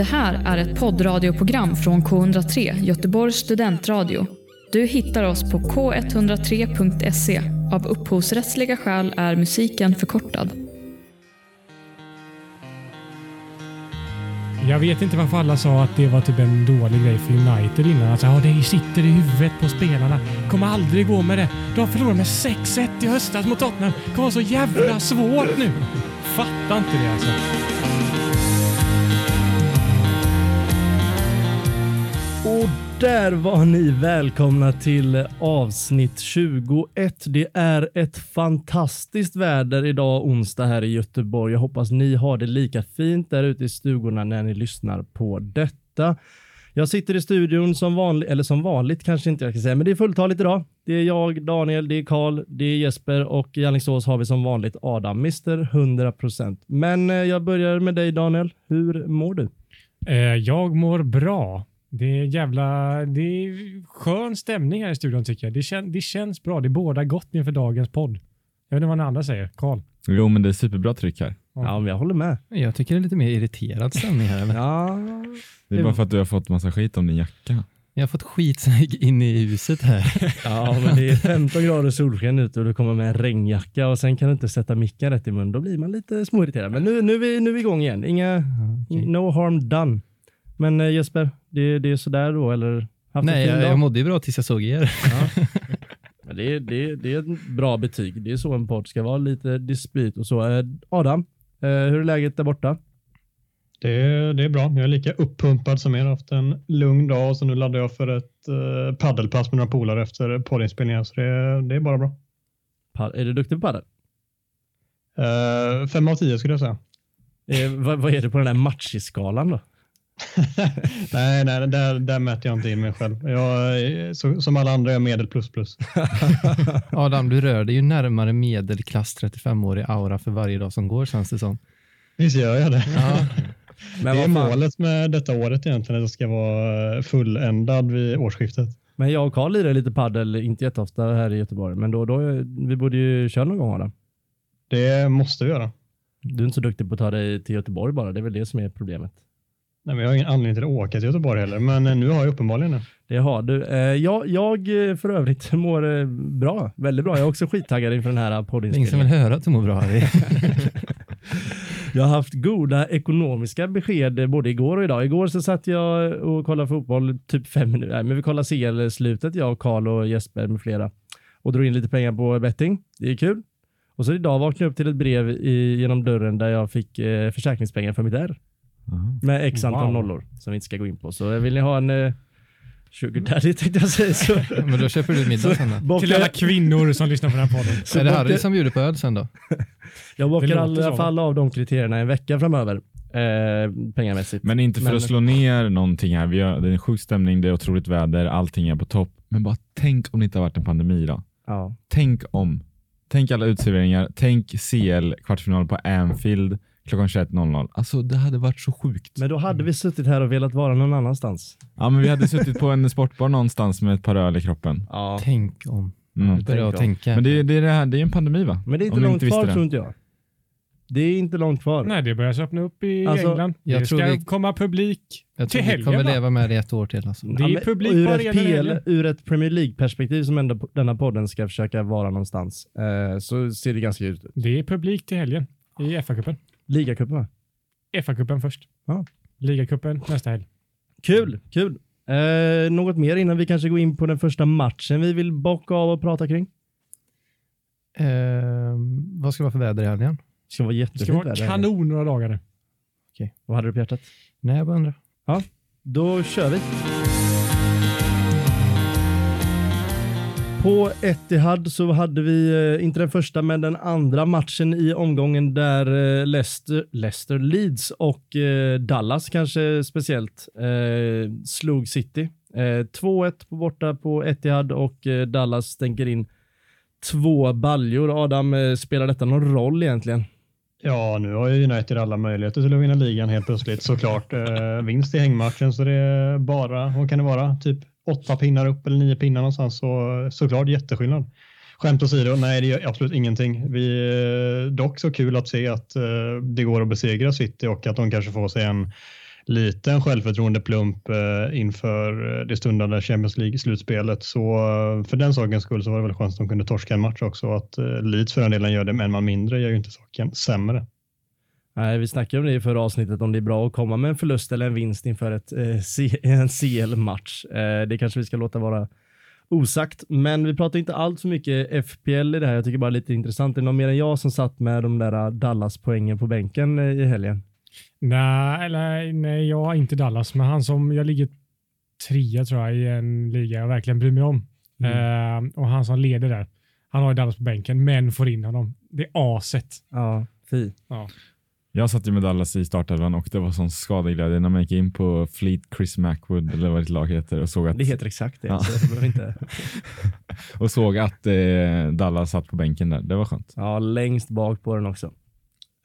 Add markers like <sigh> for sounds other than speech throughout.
Det här är ett poddradioprogram från K103, Göteborgs studentradio. Du hittar oss på k103.se. Av upphovsrättsliga skäl är musiken förkortad. Jag vet inte varför alla sa att det var typ en dålig grej för United innan. Alltså, ja, det sitter i huvudet på spelarna. Kommer aldrig gå med det. De förlorade med 6-1 i höstas mot Tottenham. Det kommer vara så jävla svårt nu. Fattar inte det alltså. Och där var ni välkomna till avsnitt 21. Det är ett fantastiskt väder idag onsdag här i Göteborg. Jag hoppas ni har det lika fint där ute i stugorna när ni lyssnar på detta. Jag sitter i studion som vanligt, eller som vanligt kanske inte jag ska säga, men det är fulltaligt idag. Det är jag, Daniel, det är Karl, det är Jesper och i Alingsås har vi som vanligt Adam, Mr 100%. Men eh, jag börjar med dig Daniel. Hur mår du? Eh, jag mår bra. Det är jävla... Det är skön stämning här i studion tycker jag. Det, kän, det känns bra. Det båda gott inför dagens podd. Jag vet inte vad ni andra säger. Karl? Jo, men det är superbra tryck här. Ja, men jag håller med. Jag tycker det är lite mer irriterad stämning här. Men <laughs> Ja, Det är bara för att du har fått massa skit om din jacka. jag har fått skit så jag gick in i huset här. <laughs> ja, men det är 15 grader solsken ute och du kommer med en regnjacka och sen kan du inte sätta micken rätt i mun. Då blir man lite småirriterad. Men nu, nu, är, vi, nu är vi igång igen. Inga, okej. no harm done. Men eh, Jesper, det, det är sådär då eller? Haft Nej, jag, jag mådde ju bra tills jag såg er. <laughs> Men det, är- det, är- det är ett bra betyg. Det är så en podd ska vara. Lite dispyt och så. Eh, Adam, eh, hur är läget där borta? Det, är- det är bra. Jag är lika uppumpad som er. Jag har haft en lugn dag och så nu laddar jag för ett uh, paddelpass med några polare efter poddinspelningen. Så det, det är bara bra. Pa- Är du duktig på padel? Uh, fem av tio skulle jag säga. Eh, vad, vad är det på den där matchiskalan då? <laughs> nej, nej där, där mäter jag inte in mig själv. Jag, så, som alla andra är jag medel plus plus. <laughs> Adam, du rör dig ju närmare medelklass 35-årig aura för varje dag som går känns det som. Visst gör jag det. Ja, <laughs> Men, det är målet med detta året egentligen. Att det ska vara fulländad vid årsskiftet. men jag och Karl lirar lite padel, inte jätteofta här i Göteborg, men då, då vi borde ju köra någon gång Adam. Det måste vi göra. Du är inte så duktig på att ta dig till Göteborg bara, det är väl det som är problemet. Nej, men jag har ingen anledning till att åka till Göteborg heller, men eh, nu har jag uppenbarligen det. Det har du. Eh, jag, jag eh, för övrigt <laughs> mår bra, väldigt bra. Jag är också skittaggad inför den här är ingen som poddinspelningen. vill höra att du mår bra. Harry. <laughs> Jag har haft goda ekonomiska besked både igår och idag. Igår så satt jag och kollade fotboll typ fem minuter. Nej, men vi kollade CL-slutet, jag och Karl och Jesper med flera. Och drog in lite pengar på betting. Det är kul. Och så idag vaknade jag upp till ett brev i, genom dörren där jag fick eh, försäkringspengar för mitt R. Jaha. Med x antal Wow. nollor som vi inte ska gå in på. Så vill ni ha en eh, sugar daddy tänkte jag säga. Så, <laughs> Men då köper du middag sen då. Till alla kvinnor som lyssnar på den här podden. <laughs> så Är det Harry som bjuder på öl sen då? <laughs> Jag bockar i alla fall av de kriterierna en vecka framöver. Eh, pengamässigt. Men inte för Men- att slå ner någonting här. Vi har, det är en sjuk stämning, det är otroligt väder, allting är på topp. Men bara tänk om det inte har varit en pandemi då. Ja. Tänk om. Tänk alla utserveringar. Tänk CL kvartsfinal på Anfield klockan 21.00. Alltså det hade varit så sjukt. Men då hade vi suttit här och velat vara någon annanstans. Ja, men vi hade suttit på en sportbar någonstans med ett par öl i kroppen. Ja. Tänk om. Mm. Börjar tänka. Men det, det, är det, här, det är en pandemi va? Men det är inte Om långt visste kvar det. tror inte jag. Det är inte långt kvar. Nej, det börjar öppna upp i Alltså, England. jag Det tror ska vi- komma publik. jag till tror vi helgen, kommer va? leva med det ett år till. Alltså. Det är men publik ur på ett, arenan i PL, helgen. ur ett Premier League-perspektiv som ändå denna podden ska försöka vara någonstans, eh, så ser det ganska ut. Det är publik till helgen i FA-cupen. Ligacupen va? FA-cupen först. Ja. Ligacupen nästa helg. Kul, kul. Eh, något mer innan vi kanske går in på den första matchen vi vill bocka av och prata kring? Eh, vad ska det vara för väder i helgen? Det ska vara Det jättefint ska vara kanon några dagar nu. Vad hade du på hjärtat? Nej, jag bara undrar. Då kör vi. På Etihad så hade vi, eh, inte den första, men den andra matchen i omgången där eh, Leicester, Leicester Leeds och eh, Dallas kanske speciellt eh, slog City. Eh, 2-1 på borta på Etihad och Dallas stänker in två baljor. Adam, spelar detta någon roll egentligen? Ja, nu har ju United alla möjligheter till att vinna ligan helt plötsligt såklart. Eh, vinst i hängmatchen så det är bara, vad kan det vara, typ åtta pinnar upp eller nio pinnar någonstans så såklart jätteskillnad. Skämt åsido, nej det gör absolut ingenting. Vi, eh, dock så kul att se att eh, det går att besegra City och att de kanske får sig en liten självförtroendeplump eh, inför det stundande Champions League-slutspelet. Så för den sakens skull så var det väl skönt att de kunde torska en match också. Att Leeds för den delen gör det med en man mindre gör ju inte saken sämre. Nej, vi snackade om det i förra avsnittet, om det är bra att komma med en förlust eller en vinst inför ett, eh, <laughs> en CL-match. Eh, det kanske vi ska låta vara osagt, men vi pratar inte allt för mycket FPL i det här. Jag tycker bara lite intressant. Är det någon mer än jag som satt med de där Dallas-poängen på bänken eh, i helgen? Nej, eller, nej, jag har inte Dallas, men han som jag ligger trea tror jag i en liga jag verkligen bryr mig om. Eh, och han som leder där, han har ju Dallas på bänken, men får in honom. Det är aset. Ja, fy. Jag satt ju med Dallas i startelvan och det var sån skadeglädje när man gick in på Fleet Chris Mackwood eller vad ditt lag heter och såg att, Det heter exakt det. Ja. Så inte... <laughs> och såg att eh, Dallas satt på bänken där. Det var skönt. Ja, längst bak på den också.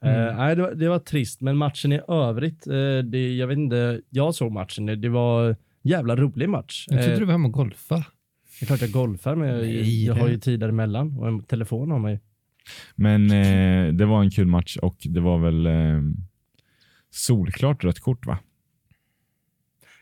Mm. Eh, nej, det, var, det var trist, men matchen i övrigt, eh, det, jag vet inte, jag såg matchen, det, det var en jävla rolig match. Jag trodde Eh, du var hemma och golfa. det är klart jag golfar, men jag, Nej, jag har ju tid däremellan och en telefon har mig. Men eh, det var en kul match och det var väl eh, solklart rött kort va?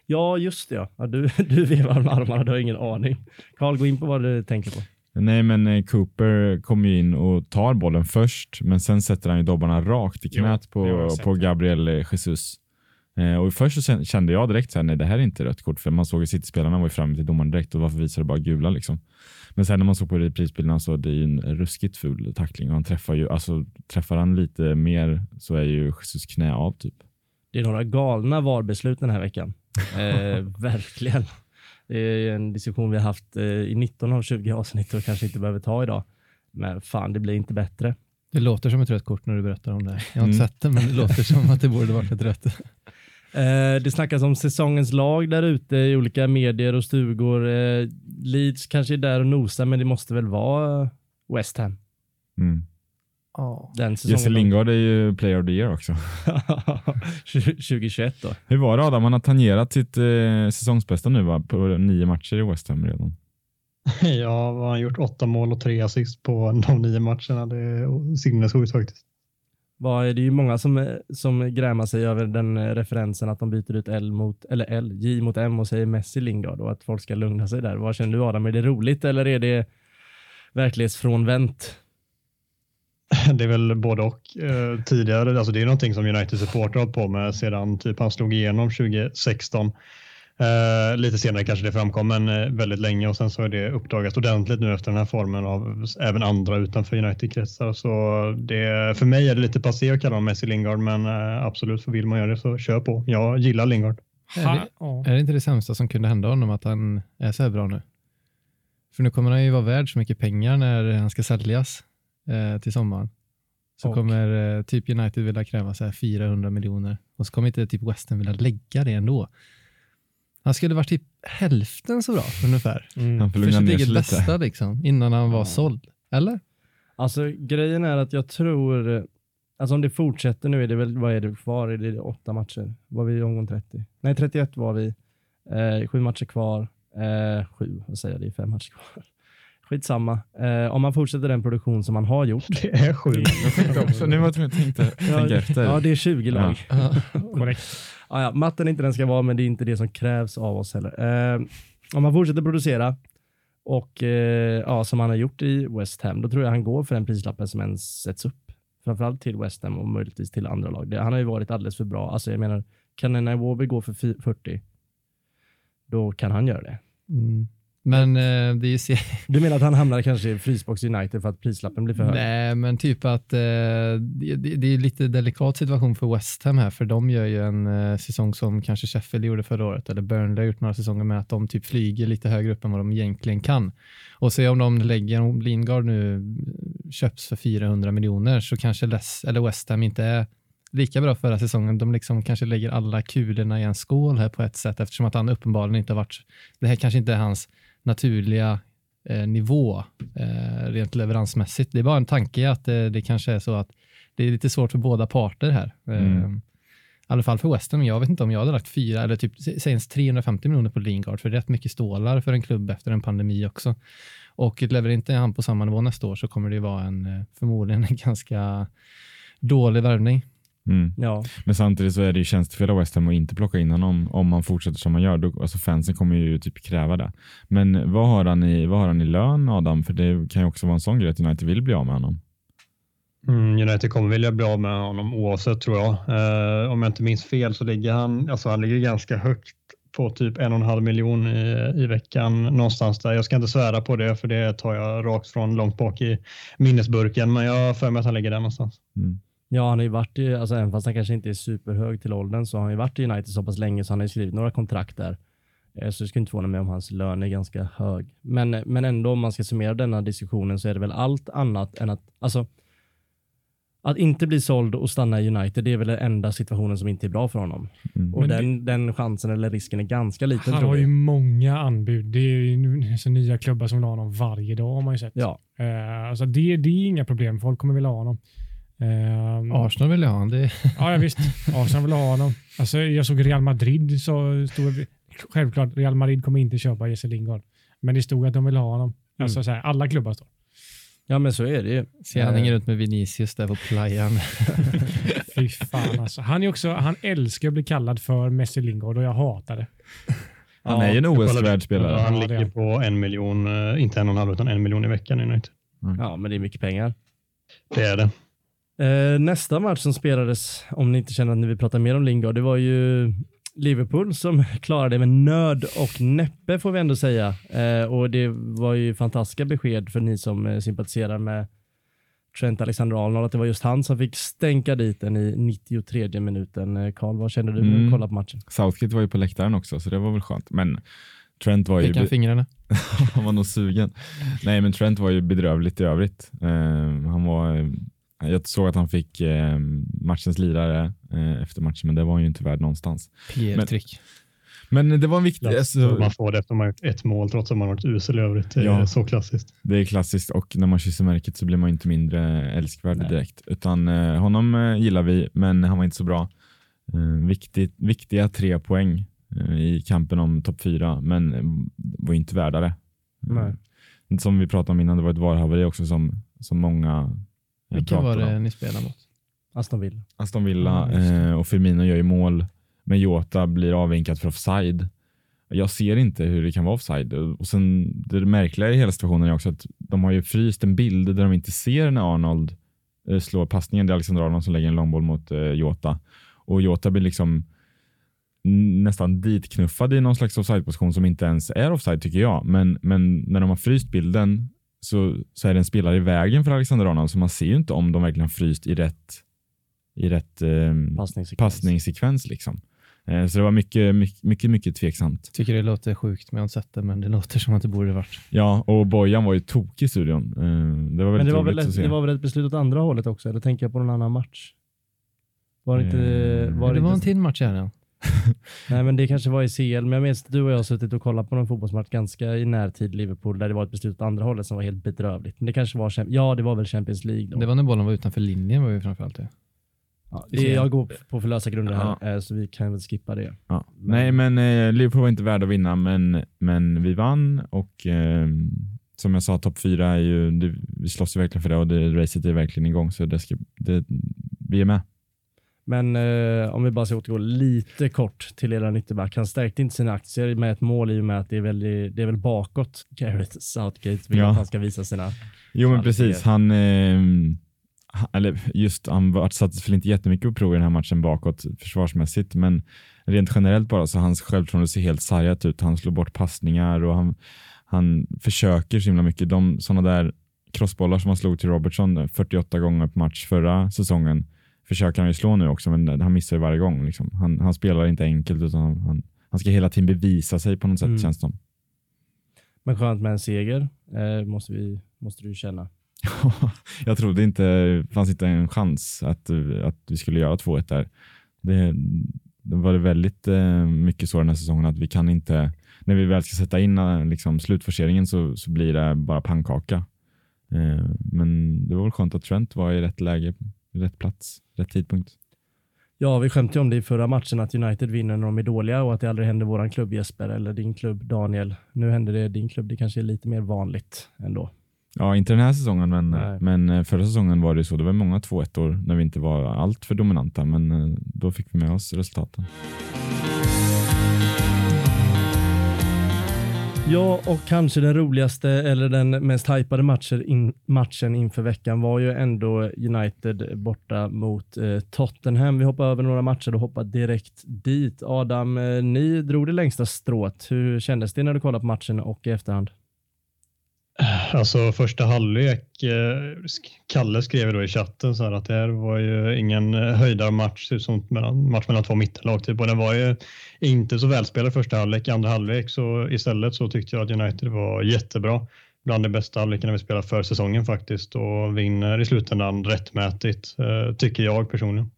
Ja, just det. Ja. Ja, du, <laughs> du vevar med armarna, du har ingen aning. Karl, gå in på vad du tänker på. Nej, men eh, Cooper kommer ju in och tar bollen först, men sen sätter han ju dobbarna rakt i Jo, knät har på, på Gabriel eh, Jesus. Eh, och först så kän- kände jag direkt så här, nej det här är inte rött kort, för man såg ju City-spelarna var ju framme till domaren direkt och varför visar det bara gula liksom. Men sen när man såg på reprisbilderna så det är ju en ruskigt ful tackling och han träffar ju, alltså träffar han lite mer så är ju Jesus knä av typ. Det är några galna VAR-beslut den här veckan. <laughs> Eh, verkligen. Det är en diskussion vi har haft eh, i 19 av 20 avsnitt och kanske inte behöver ta idag. Men fan, det blir inte bättre. Det låter som ett rött kort när du berättar om det. Jag har inte Mm. sett det, men det låter som att det borde varit ett rött. <laughs> Eh, det snackas om säsongens lag där ute i olika medier och stugor. Eh, Leeds kanske är där och nosar, men det måste väl vara eh, West Ham. Mm. Ja. Den Jesse. Lingard är ju player of the year också. <laughs> 2021 då. Hur var det Adam? Han har tangerat sitt eh, säsongsbästa nu va? På nio matcher i West Ham redan. <laughs> Ja, vad har han gjort? Åtta mål och tre assist på de nio matcherna. Det är sinnessjukt faktiskt. Vad det är ju många som, eh, som grämar sig över den eh, referensen att de byter ut L mot, eller L, J mot M och säger Messi Lingard och att folk ska lugna sig där. Vad känner du Adam? Är det roligt eller är det verklighetsfrånvänt? <laughs> Det är väl både och. Eh, tidigare, alltså det är någonting som United-supportrar har hållit på med sedan typ han slog igenom 2016. Eh, lite senare kanske det framkom, men eh, väldigt länge och sen så är det uppdagats ordentligt nu efter den här formen av även andra utanför United-kretsar. Så det, för mig är det lite passé att kalla honom Messi Lingard, men eh, absolut, för vill man göra det så kör på. Jag gillar Lingard. Är det, är det inte det sämsta som kunde hända honom att han är så här bra nu? För nu kommer han ju vara värd så mycket pengar när han ska säljas eh, till sommaren. Så Och- kommer eh, typ United vilja kräva så här 400 miljoner och så kommer inte typ West Ham vilja lägga det ändå. Han skulle varit typ hälften så bra ungefär. Han får För sitt eget bästa liksom, innan han var Ja. såld. Eller? Alltså grejen är att jag tror, alltså om det fortsätter nu är det väl, vad är det kvar? Är det åtta matcher? Var vi i omgång 30? Nej, 31 var vi. Eh, sju matcher kvar. Eh, sju, vad säger jag, det är fem matcher kvar. Skitsamma. Eh, om man fortsätter den produktion som man har gjort. <laughs> Det är sjukt. Jag tänkte också, nu var jag tvungen att tänka, tänka efter. Ja, det är 20 lag. <laughs> Korrekt. Ja, ja, matten är inte den ska vara, men det är inte det som krävs av oss heller. Eh, om man fortsätter producera och eh, ja, som han har gjort i West Ham, då tror jag han går för den prislappen som ens sätts upp. Framförallt till West Ham och möjligtvis till andra lag. Det, han har ju varit alldeles för bra. Alltså jag menar, kan en Iwobi gå för fi- 40, då kan han göra det. Mm. Men eh, det är ju se- <laughs> Du menar att han hamnar kanske i frysbox United för att prislappen blir för hög? Nej, men typ att eh, det, det, är lite delikat situation för West Ham här, för de gör ju en eh, säsong som kanske Sheffield gjorde förra året, eller Burnley har gjort några säsonger med att de typ flyger lite högre upp än vad de egentligen kan. Och se om de lägger, om Lingard nu köps för 400 miljoner så kanske Les, eller West Ham inte är lika bra förra säsongen. De liksom kanske lägger alla kulorna i en skål här på ett sätt eftersom att han uppenbarligen inte har varit, det här kanske inte är hans naturliga eh, nivå eh, rent leveransmässigt. Det är bara en tanke att eh, det kanske är så att det är lite svårt för båda parter här. Mm. Eh, I alla fall för West Ham. Jag vet inte om jag hade lagt fyra eller typ sä- säg ens 350 miljoner på Lingard för det är rätt mycket stålar för en klubb efter en pandemi också. Och levererar inte han på samma nivå nästa år så kommer det vara en eh, förmodligen en <laughs> ganska dålig värvning. Mm. Ja, Men samtidigt så är det ju tjänstefel av West Ham att inte plocka in honom om man fortsätter som man gör. Då, alltså fansen kommer ju typ kräva det. Men vad har, han i, vad har han i lön Adam? För det kan ju också vara en sån grej att United vill bli av med honom. Mm, United kommer vilja bli av med honom oavsett tror jag. Eh, om jag inte minns fel så ligger han, alltså han ligger ganska högt på typ en och en halv miljon i, i veckan någonstans där. Jag ska inte svära på det för det tar jag rakt från långt bak i minnesburken men jag har för mig att han ligger där någonstans. Mm. Ja han har ju varit i, alltså även fast han kanske inte är superhög till åldern så har han ju varit i United så pass länge så han har ju skrivit några kontrakt där. Eh, Så det skulle inte förvåna mig om hans lön är ganska hög. Men, men ändå om man ska summera denna diskussionen så är det väl allt annat än att, alltså att inte bli såld och stanna i United, det är väl den enda situationen som inte är bra för honom. Mm. Och Men den, den chansen eller risken är ganska liten Han har ju många anbud. Det är ju nu- så nya klubbar som vill ha honom varje dag har man ju sett. Ja, Eh, alltså det, det är inga problem. Folk kommer vilja ha honom. Eh, Arsenal vill ha honom. Det, Ja, ja visst. Arsenal vill ha honom. Alltså, jag såg Real Madrid. Så stod, självklart, Real Madrid kommer inte köpa Jesse Lingard. Men det stod att de vill ha honom. Alltså, så här, alla klubbar står. ja men så är det ju. ser han Eh, hänger runt med Vinicius där på playan. <laughs> Fy fan alltså. Han, är också, han älskar att bli kallad för Messi Lingard och jag hatar det. Han är ju en OS-värd Ja, spelare. han Ja, ligger på en miljon, eh, inte en och en halv utan en miljon i veckan i United. Ja, men det är mycket pengar. Det är det. Eh, nästa match som spelades, om ni inte känner att ni vill prata mer om Lingard, det var ju Liverpool som <laughs> klarade det med nöd och näppe får vi ändå säga. Eh, och det var ju fantastiska besked för ni som eh, sympatiserar med Trent Alexander-Arnold att det var just han som fick stänka dit den i 93 minuten. Karl, vad kände du när du Mm. kollade på matchen? Southgate var ju på läktaren också, så det var väl skönt. Men Trent var ju... Fick han fingrarna? <laughs> han var nog sugen. Nej, men Trent var ju bedrövligt i övrigt. Eh, han var, jag såg att han fick eh, matchens lirare eh, efter matchen, men det var ju inte värd någonstans. PR-trick. Men det var en viktig... Alltså, Man får det efter man gjort ett mål trots att man har varit usel i övrigt. Det är Ja. så klassiskt. det är klassiskt och när man kysser märket så blir man ju inte mindre älskvärd Nej. direkt. Utan eh, honom eh, gillar vi, men han var inte så bra. Eh, viktigt, viktiga tre poäng eh, i kampen om topp fyra, men eh, var inte värda det. Nej. Eh, Som vi pratade om innan, det var ett VAR-haveri också som, som många eh, Vilka var det ni spelade mot? Aston Villa. Aston Villa eh, och Firmino gör ju mål, men Jota blir avvinkad för offside. Jag ser inte hur det kan vara offside. Och sen, det märkliga i hela situationen är också att de har ju fryst en bild där de inte ser när Arnold eh, slår passningen. Det är Alexander Arnold som lägger en långboll mot eh, Jota. Och Jota blir liksom nästan ditknuffad i någon slags offside-position som inte ens är offside tycker jag. Men, men när de har fryst bilden så, så är det en spelare i vägen för Alexander Arnold så man ser ju inte om de verkligen har fryst i rätt, i rätt eh, Passningssekvens. passningssekvens. Liksom. Eh, så det var mycket, mycket, mycket, mycket tveksamt. Tycker det låter sjukt, men jag har inte sett det, men det låter som att det borde varit. Ja, och Bojan var ju tokig i studion. Eh, det var Men det var, väl att ett, se. det var väl ett beslut åt andra hållet också, eller tänker jag på någon annan match? Var det inte... Eh, Var det var en inte till match här. Ja. <laughs> nej, men det kanske var i CL, men jag minns att du och jag har suttit och kollat på någon fotbollsmatch ganska i närtid Liverpool, där det var ett beslut åt andra hållet som var helt bedrövligt. Men det kanske var, ja det var väl Champions League då. Det var när bollen var utanför linjen var ju framförallt det. ja, det, jag går på för lösa grunder här, Ja. eh, så vi kan väl skippa det. Ja. Nej, men eh, Liverpool var inte värda att vinna, men, men vi vann och eh, som jag sa, topp fyra är ju, det, vi slåss ju verkligen för det och det, racet är verkligen igång så det ska, det, vi är med. Men eh, om vi bara ska återgå lite kort till eran ytterback. Han stärkte inte sina aktier med ett mål i och med att det är väl, det är väl bakåt Gareth Southgate vill Ja. att han ska visa sina Jo men precis, han, eh, eller just han sattes väl inte jättemycket på prov i den här matchen bakåt försvarsmässigt, men rent generellt bara så hans självförtroende ser helt sargat ut. Han slår bort passningar och han, han försöker så himla mycket. De sådana där crossbollar som han slog till Robertson 48 gånger på match förra säsongen försöker han ju slå nu också, men han missar ju varje gång. Liksom. Han, han spelar inte enkelt utan han, han, ska hela tiden bevisa sig på något sätt Mm. känns det som. Men skönt med en seger, eh, måste, vi, måste du känna. <laughs> jag trodde inte, det fanns inte en chans att, att vi skulle göra 2-1 där. Det, det var väldigt eh, mycket så den här säsongen att vi kan inte, när vi väl ska sätta in eh, liksom, slutforceringen så, så blir det bara pannkaka. Eh, men det var väl skönt att Trent var i rätt läge, rätt plats, rätt tidpunkt. Ja, vi skämtade om det i förra matchen att United vinner när de är dåliga och att det aldrig händer våran klubb Jesper eller din klubb Daniel. Nu händer det din klubb, det kanske är lite mer vanligt ändå. Ja, inte den här säsongen, men, Nej. men eh, förra säsongen var det så. Det var många 2-1 när vi inte var allt för dominanta, men eh, då fick vi med oss resultaten. Ja, och kanske den roligaste eller den mest hypade matchen, in, matchen inför veckan var ju ändå United borta mot eh, Tottenham. Vi hoppar över några matcher och hoppar direkt dit. Adam, eh, ni drog det längsta strået. Hur kändes det när du kollade på matchen och i efterhand? Alltså första halvlek, eh, Kalle skrev då i chatten så här att det här var ju ingen eh, höjdarmatch, typ som mellan, match mellan två mittenlag typ och den var ju inte så välspelad första halvlek. I andra halvlek så istället så tyckte jag att United var jättebra. Bland de bästa halvlekarna vi spelat för säsongen faktiskt och vinner i slutändan rättmätigt, eh, tycker jag personligen.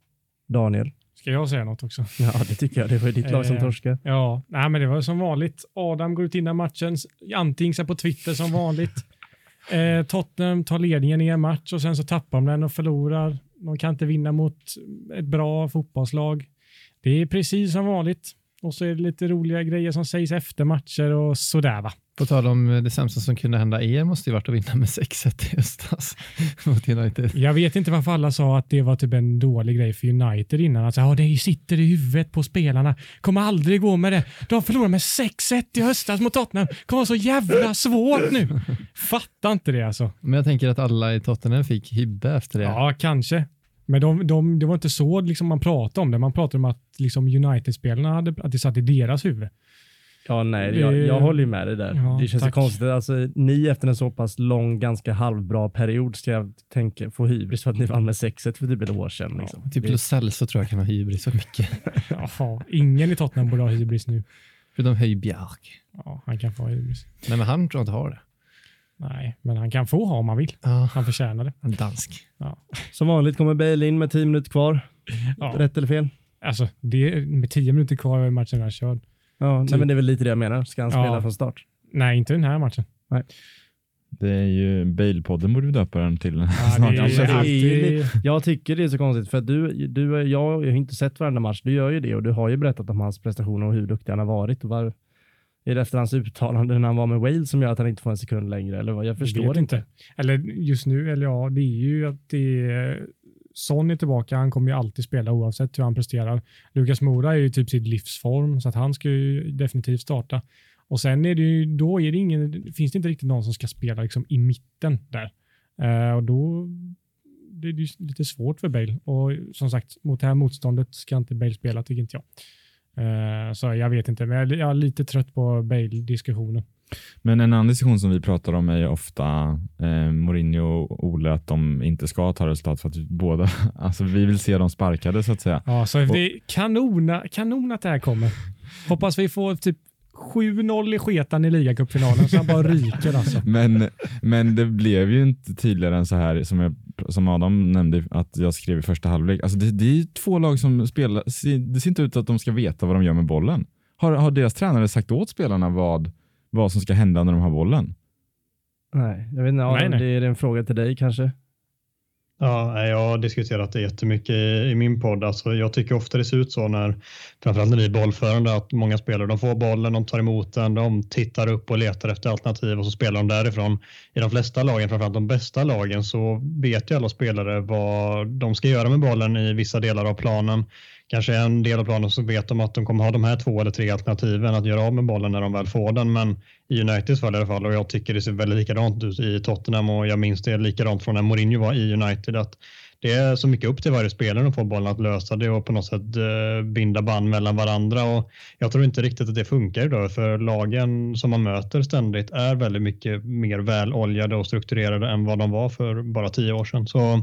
Daniel? Ska jag säga något också? Ja, det tycker jag. Det var ju ditt lag som Eh, torskade. Ja, nej, men det var som vanligt. Adam går ut innan matchen, anting sig på Twitter som vanligt. <laughs> Eh, Tottenham tar ledningen i en match och sen så tappar de den och förlorar. De kan inte vinna mot ett bra fotbollslag. Det är precis som vanligt. Och så är det lite roliga grejer som sägs efter matcher och sådär va. På tal om eh, det sämsta som kunde hända er måste ju varit att vinna med 6-1 i höstas <laughs> mot United. Jag vet inte varför alla sa att det var typ en dålig grej för United innan. Alltså, ja, det sitter i huvudet på spelarna. Kommer aldrig gå med det. De förlorade med 6-1 i höstas mot Tottenham. kommer vara så jävla svårt nu. <laughs> Fattar inte det alltså. Men jag tänker att alla i Tottenham fick hybbe efter det. Ja, kanske. Men de, de, det var inte så liksom man pratade om det. Man pratade om att liksom United-spelarna hade, att det satt i deras huvud. Ja, nej, Det- jag, jag håller ju med dig där. Ja, det känns ju tack. konstigt. Alltså, ni efter en så pass lång, ganska halvbra period ska jag tänka, få hybris för att ni vann med 6-1 för typ ett år sedan. Liksom. Typ Det- Lo Celso tror jag kan ha hybris så mycket. <laughs> Jaha, ingen i Tottenham borde ha hybris nu. Förutom Höjbjerg. Ja, han kan få hybris. Nej, men han tror jag inte har det. Nej, men han kan få ha om han vill. Ja, Han förtjänar det. är dansk. Som vanligt kommer Bale in med 10 minuter kvar. Ja. Rätt eller fel? Alltså, det, med tio minuter kvar är matchen redan körd. Ja, nej, men det är väl lite det jag menar. Ska han Ja. spela från start? Nej, inte den här matchen. Det är ju Bale-podden borde vi döpa den till. Ja, <laughs> snart. det Alltså, det är alltid... Jag Jag tycker det är så konstigt för att du, du, jag har ju inte sett varenda match. Du gör ju det och du har ju berättat om hans prestationer och hur duktig han har varit. Och var, är det efter hans uttalande när han var med Wales som gör att han inte får en sekund längre? Eller vad? Jag förstår vet inte. Eller just nu, eller ja, det är ju att det är... Son är tillbaka, han kommer ju alltid spela oavsett hur han presterar. Lukas Mora är ju typ sitt livsform, så att han ska ju definitivt starta. Och sen är det ju, då är det ingen, finns det inte riktigt någon som ska spela liksom i mitten där. Eh, och då det är det lite svårt för Bale. Och som sagt, mot det här motståndet ska inte Bale spela, tycker inte jag. Eh, så jag vet inte, men jag är- lite trött på Bale-diskussionen. Men en annan diskussion som vi pratar om är ju ofta eh, Mourinho och Ole att de inte ska ta resultat för att båda, <laughs> alltså vi vill se dem sparkade så att säga. Ja, så det är kanon, kanon att det här kommer. Hoppas vi får typ 7-0 i sketan i ligacupfinalen så han bara ryker alltså. <laughs> Men, men det blev ju inte tydligare än så här som, jag, som Adam nämnde att jag skrev i första halvlek. Alltså det, det är ju två lag som spelar, det ser inte ut att de ska veta vad de gör med bollen. Har, har deras tränare sagt åt spelarna vad, vad som ska hända när de har bollen? Nej, jag vet inte. Nej, Adam, nej. Det är en fråga till dig kanske. Ja, jag har diskuterat det jättemycket i, i min podd. Alltså, jag tycker ofta det ser ut så när, framförallt när vi är bollförande, att många spelare de får bollen, de tar emot den, de tittar upp och letar efter alternativ och så spelar de därifrån. I de flesta lagen, framförallt de bästa lagen, så vet ju alla spelare vad de ska göra med bollen i vissa delar av planen. Kanske en del av planen så vet de att de kommer ha de här två eller tre alternativen att göra av med bollen när de väl får den. Men i Uniteds fall i alla fall och jag tycker det ser väldigt likadant ut i Tottenham och jag minns det likadant från när Mourinho var i United att det är så mycket upp till varje spelare att få bollen att lösa det och på något sätt eh, binda band mellan varandra och jag tror inte riktigt att det funkar idag för lagen som man möter ständigt är väldigt mycket mer väloljade och strukturerade än vad de var för bara tio år sedan. Så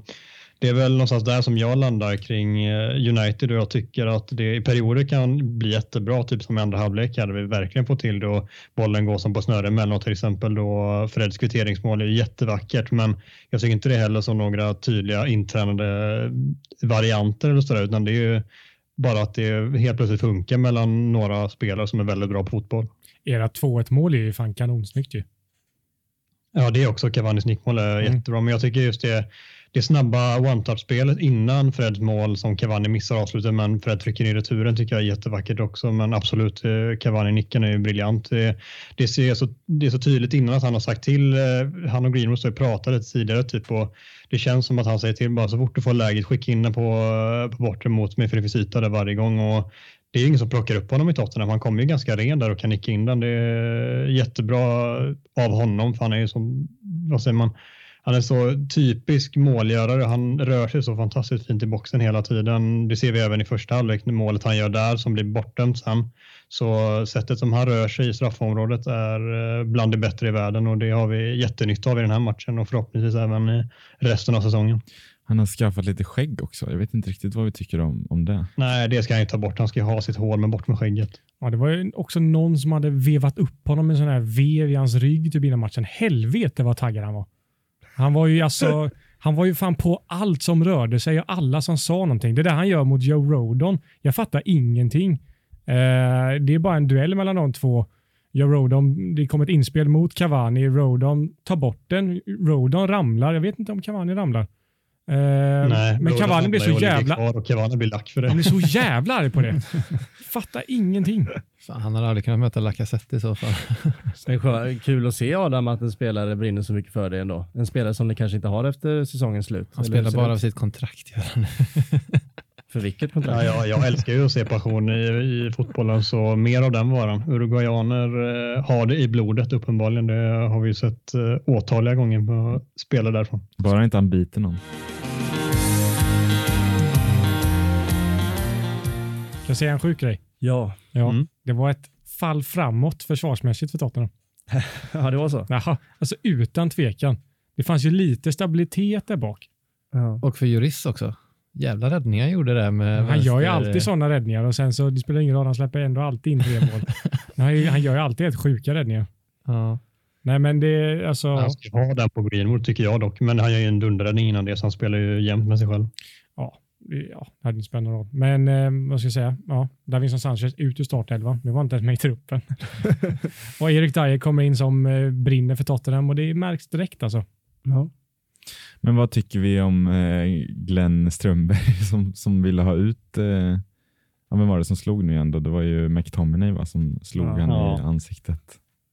det är väl någonstans där som jag landar kring eh, United och jag tycker att det i perioder kan bli jättebra, typ som i andra halvlek hade vi verkligen fått till då bollen går som på snöre emellanåt till exempel då Freds kvitteringsmål är jättevackert men jag tycker inte det heller som några tydliga intränade varianter eller sådär utan det är ju bara att det helt plötsligt funkar mellan några spelare som är väldigt bra på fotboll. Era 2-1 mål är ju fan kanonsnyggt ju. Ja, det är också Cavani's nickmål är Mm. jättebra, men jag tycker just det, det snabba one-touch-spelet innan Freds mål som Cavani missar avslutet, men Fred trycker in returen tycker jag är jättevackert också. Men absolut, eh, Cavani-nicken är ju briljant. Det, det, ser så, det är så tydligt innan att han har sagt till, eh, han och Greenwood har ju pratat lite tidigare typ och det känns som att han säger till bara så fort du får läget, skicka in den på, på bortre mot mig för det finns yta där varje gång. Och det är ingen som plockar upp honom i Tottenham. Han kommer ju ganska ren där och kan nicka in den. Det är jättebra av honom för han är ju som, vad säger man, han är så typisk målgörare. Han rör sig så fantastiskt fint i boxen hela tiden. Det ser vi även i första halvlek, målet han gör där som blir bortdömt sen. Så sättet som han rör sig i straffområdet är eh, bland det bättre i världen och det har vi jättenytta av i den här matchen och förhoppningsvis även i resten av säsongen. Han har skaffat lite skägg också. Jag vet inte riktigt vad vi tycker om, om det. Nej, det ska han inte ta bort. Han ska ju ha sitt hår, men bort med skägget. Ja, det var ju också någon som hade vevat upp honom med en sån här vev i hans rygg typ innan matchen. Helvete vad taggad han var. Han var ju alltså, han var ju fan på allt som rörde sig och alla som sa någonting. Det där han gör mot Joe Rodon, jag fattar ingenting. Eh, det är bara en duell mellan de två. Joe Rodon, det kom ett inspel mot Cavani. Rodon tar bort den. Rodon ramlar. Jag vet inte om Cavani ramlar. Eh, Nej, men Cavani blir så jävla... Och Cavani blir lack för det. Han blir så <laughs> jävla arg på det. Fattar ingenting. Fan, han hade aldrig kunnat möta Lacazette i så fall. <laughs> Det är skö- kul att se Adam att en spelare brinner så mycket för det ändå. En spelare som ni kanske inte har efter säsongens slut. Han spelar bara av sitt kontrakt. <laughs> För vilket kontrakt? Ja, jag, jag älskar ju att se passion i, i fotbollen, så mer av den varan. Uruguayaner eh, har det i blodet uppenbarligen. Det har vi ju sett eh, åtaliga gånger på spelare därifrån. Bara inte han biter någon. Jag säga en sjuk grej? Ja. Ja. Mm. Det var ett fall framåt försvarsmässigt för Tottenham. <laughs> ja, det var så. Jaha, alltså utan tvekan. Det fanns ju lite stabilitet där bak. Ja. Och för Juris också. Jävla räddningar gjorde det med Han gör ju vänster- alltid sådana räddningar och sen så det spelar ingen roll, han släpper ändå alltid in tre mål. <laughs> han, han gör ju alltid ett sjuka räddningar. Ja. Nej men det, alltså, Han ska ha den på Greenwood tycker jag dock, men han gör ju en dunderräddning innan det, så han spelar ju jämt med sig själv. ja, det, ja, det hade inte spelat någon roll. Men eh, vad ska jag säga? Ja, Davinson Sanchez ut ur startelvan. Det var inte ens med i truppen. <laughs> och Erik Dyer kommer in som eh, brinner för Tottenham och det märks direkt alltså. Ja. Men vad tycker vi om eh, Glenn Strömberg <laughs> som, som ville ha ut eh, ja, vem var det som slog nu igen då? Det var ju McTominay va, som slog Ja. han i Ja. ansiktet.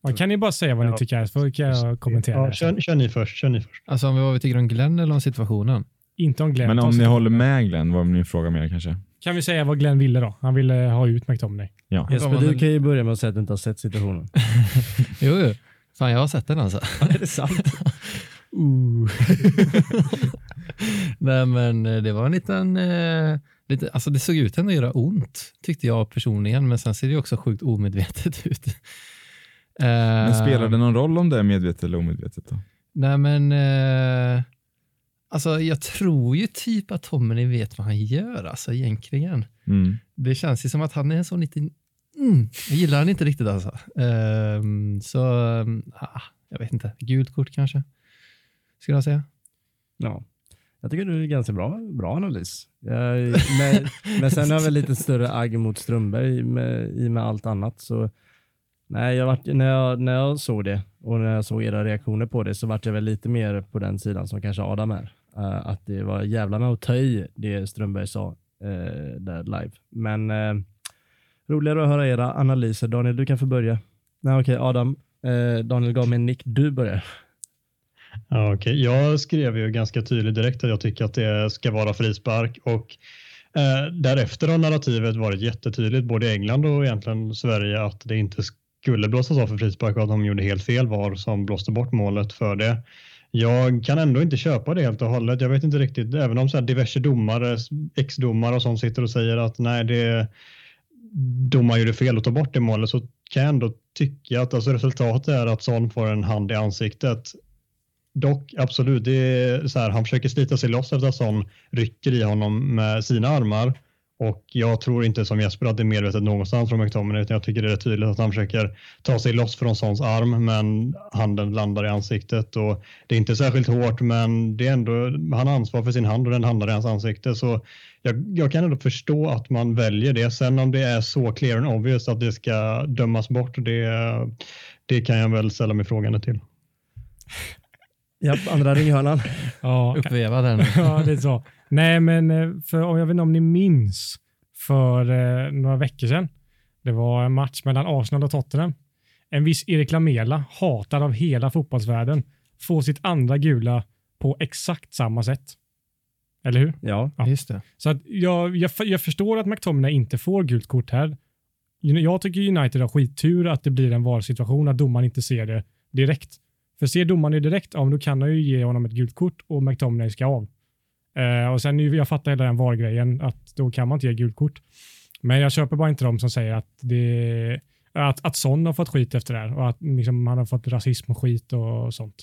Ja, kan ni bara säga vad ni Ja. tycker så kan jag kommentera Ja, kör, kör ni först. Kör ni först. Alltså om vi vad vi tycker om Glenn eller om situationen? Inte om Glenn. Men om ni håller med Glenn var min fråga mer kanske. Kan vi säga vad Glenn ville då? Han ville ha ut McTominay. Ja. Jesper, Ja, du kan ju börja med att säga att du inte har sett situationen. <laughs> Jo, jo. Fan, jag har sett den alltså. är det sant? <laughs> <laughs> Nej, men eh, det var en liten... Eh, lite, alltså det såg ut att göra ont, tyckte jag personligen, men sen ser det också sjukt omedvetet <laughs> ut. Eh, Men spelar det någon roll om det är medvetet eller omedvetet? Då? Nej, men... Eh, alltså jag tror ju typ att Tommy vet vad han gör, alltså egentligen. Mm. Det känns ju som att han är en sån liten... Mm, jag gillar han inte riktigt alltså. Ehm, så, um, ah, jag vet inte. Gult kort kanske, skulle jag säga. Ja. Jag tycker det är ganska bra, bra analys. Men, men sen har jag väl lite större agg mot Strömberg med, i och med allt annat. Så, nej, jag var, när, jag, när jag såg det och när jag såg era reaktioner på det så vart jag väl lite mer på den sidan som kanske Adam är. Eh, att det var jävla med att ta i det Strömberg sa eh, där live. Men eh, roligare att höra era analyser. Daniel, du kan få börja. Nej, okej, Adam. Eh, Daniel gav mig en nick. Du börjar. Ja, okay. Jag skrev ju ganska tydligt direkt att jag tycker att det ska vara frispark och eh, därefter har narrativet varit jättetydligt, både i England och egentligen Sverige, att det inte skulle blåsas av för frispark och att de gjorde helt fel var som blåste bort målet för det. Jag kan ändå inte köpa det helt och hållet. Jag vet inte riktigt, även om så här diverse domare, ex-domare och sånt sitter och säger att nej, det domaren gjorde fel och tog bort det målet så kan jag ändå tycka att alltså resultatet är att Son får en hand i ansiktet. Dock, absolut, det är så här, han försöker slita sig loss efter att Son rycker i honom med sina armar. Och jag tror inte som Jesper att det är medvetet någonstans från McTominay utan jag tycker det är tydligt att han försöker ta sig loss från Sons arm men handen landar i ansiktet och det är inte särskilt hårt men det är ändå, han har ansvar för sin hand och den hamnar i hans ansikte så jag, jag kan ändå förstå att man väljer det. Sen om det är så clear and obvious att det ska dömas bort det, det kan jag väl ställa mig frågande till. Ja, andra ringhörnan. Ja, Uppvevad här nu. ja, det är så. Nej, men eh, för, jag vet inte om ni minns för eh, några veckor sedan. Det var en match mellan Arsenal och Tottenham. En viss Erik Lamela, hatad av hela fotbollsvärlden, får sitt andra gula på exakt samma sätt. Eller hur? Ja. Ja. Just det. Så att jag, jag, jag förstår att McTominay inte får gult kort här. Jag tycker United har skittur att det blir en valsituation, att domaren inte ser det direkt. För ser domaren det direkt, ja, men då kan han ju ge honom ett gult kort och McTominay ska av. Eh, och sen, jag fattar hela den VAR-grejen, att då kan man inte ge gult kort. Men jag köper bara inte de som säger att det att, att Son har fått skit efter det här och att liksom, han har fått rasism och skit och sånt.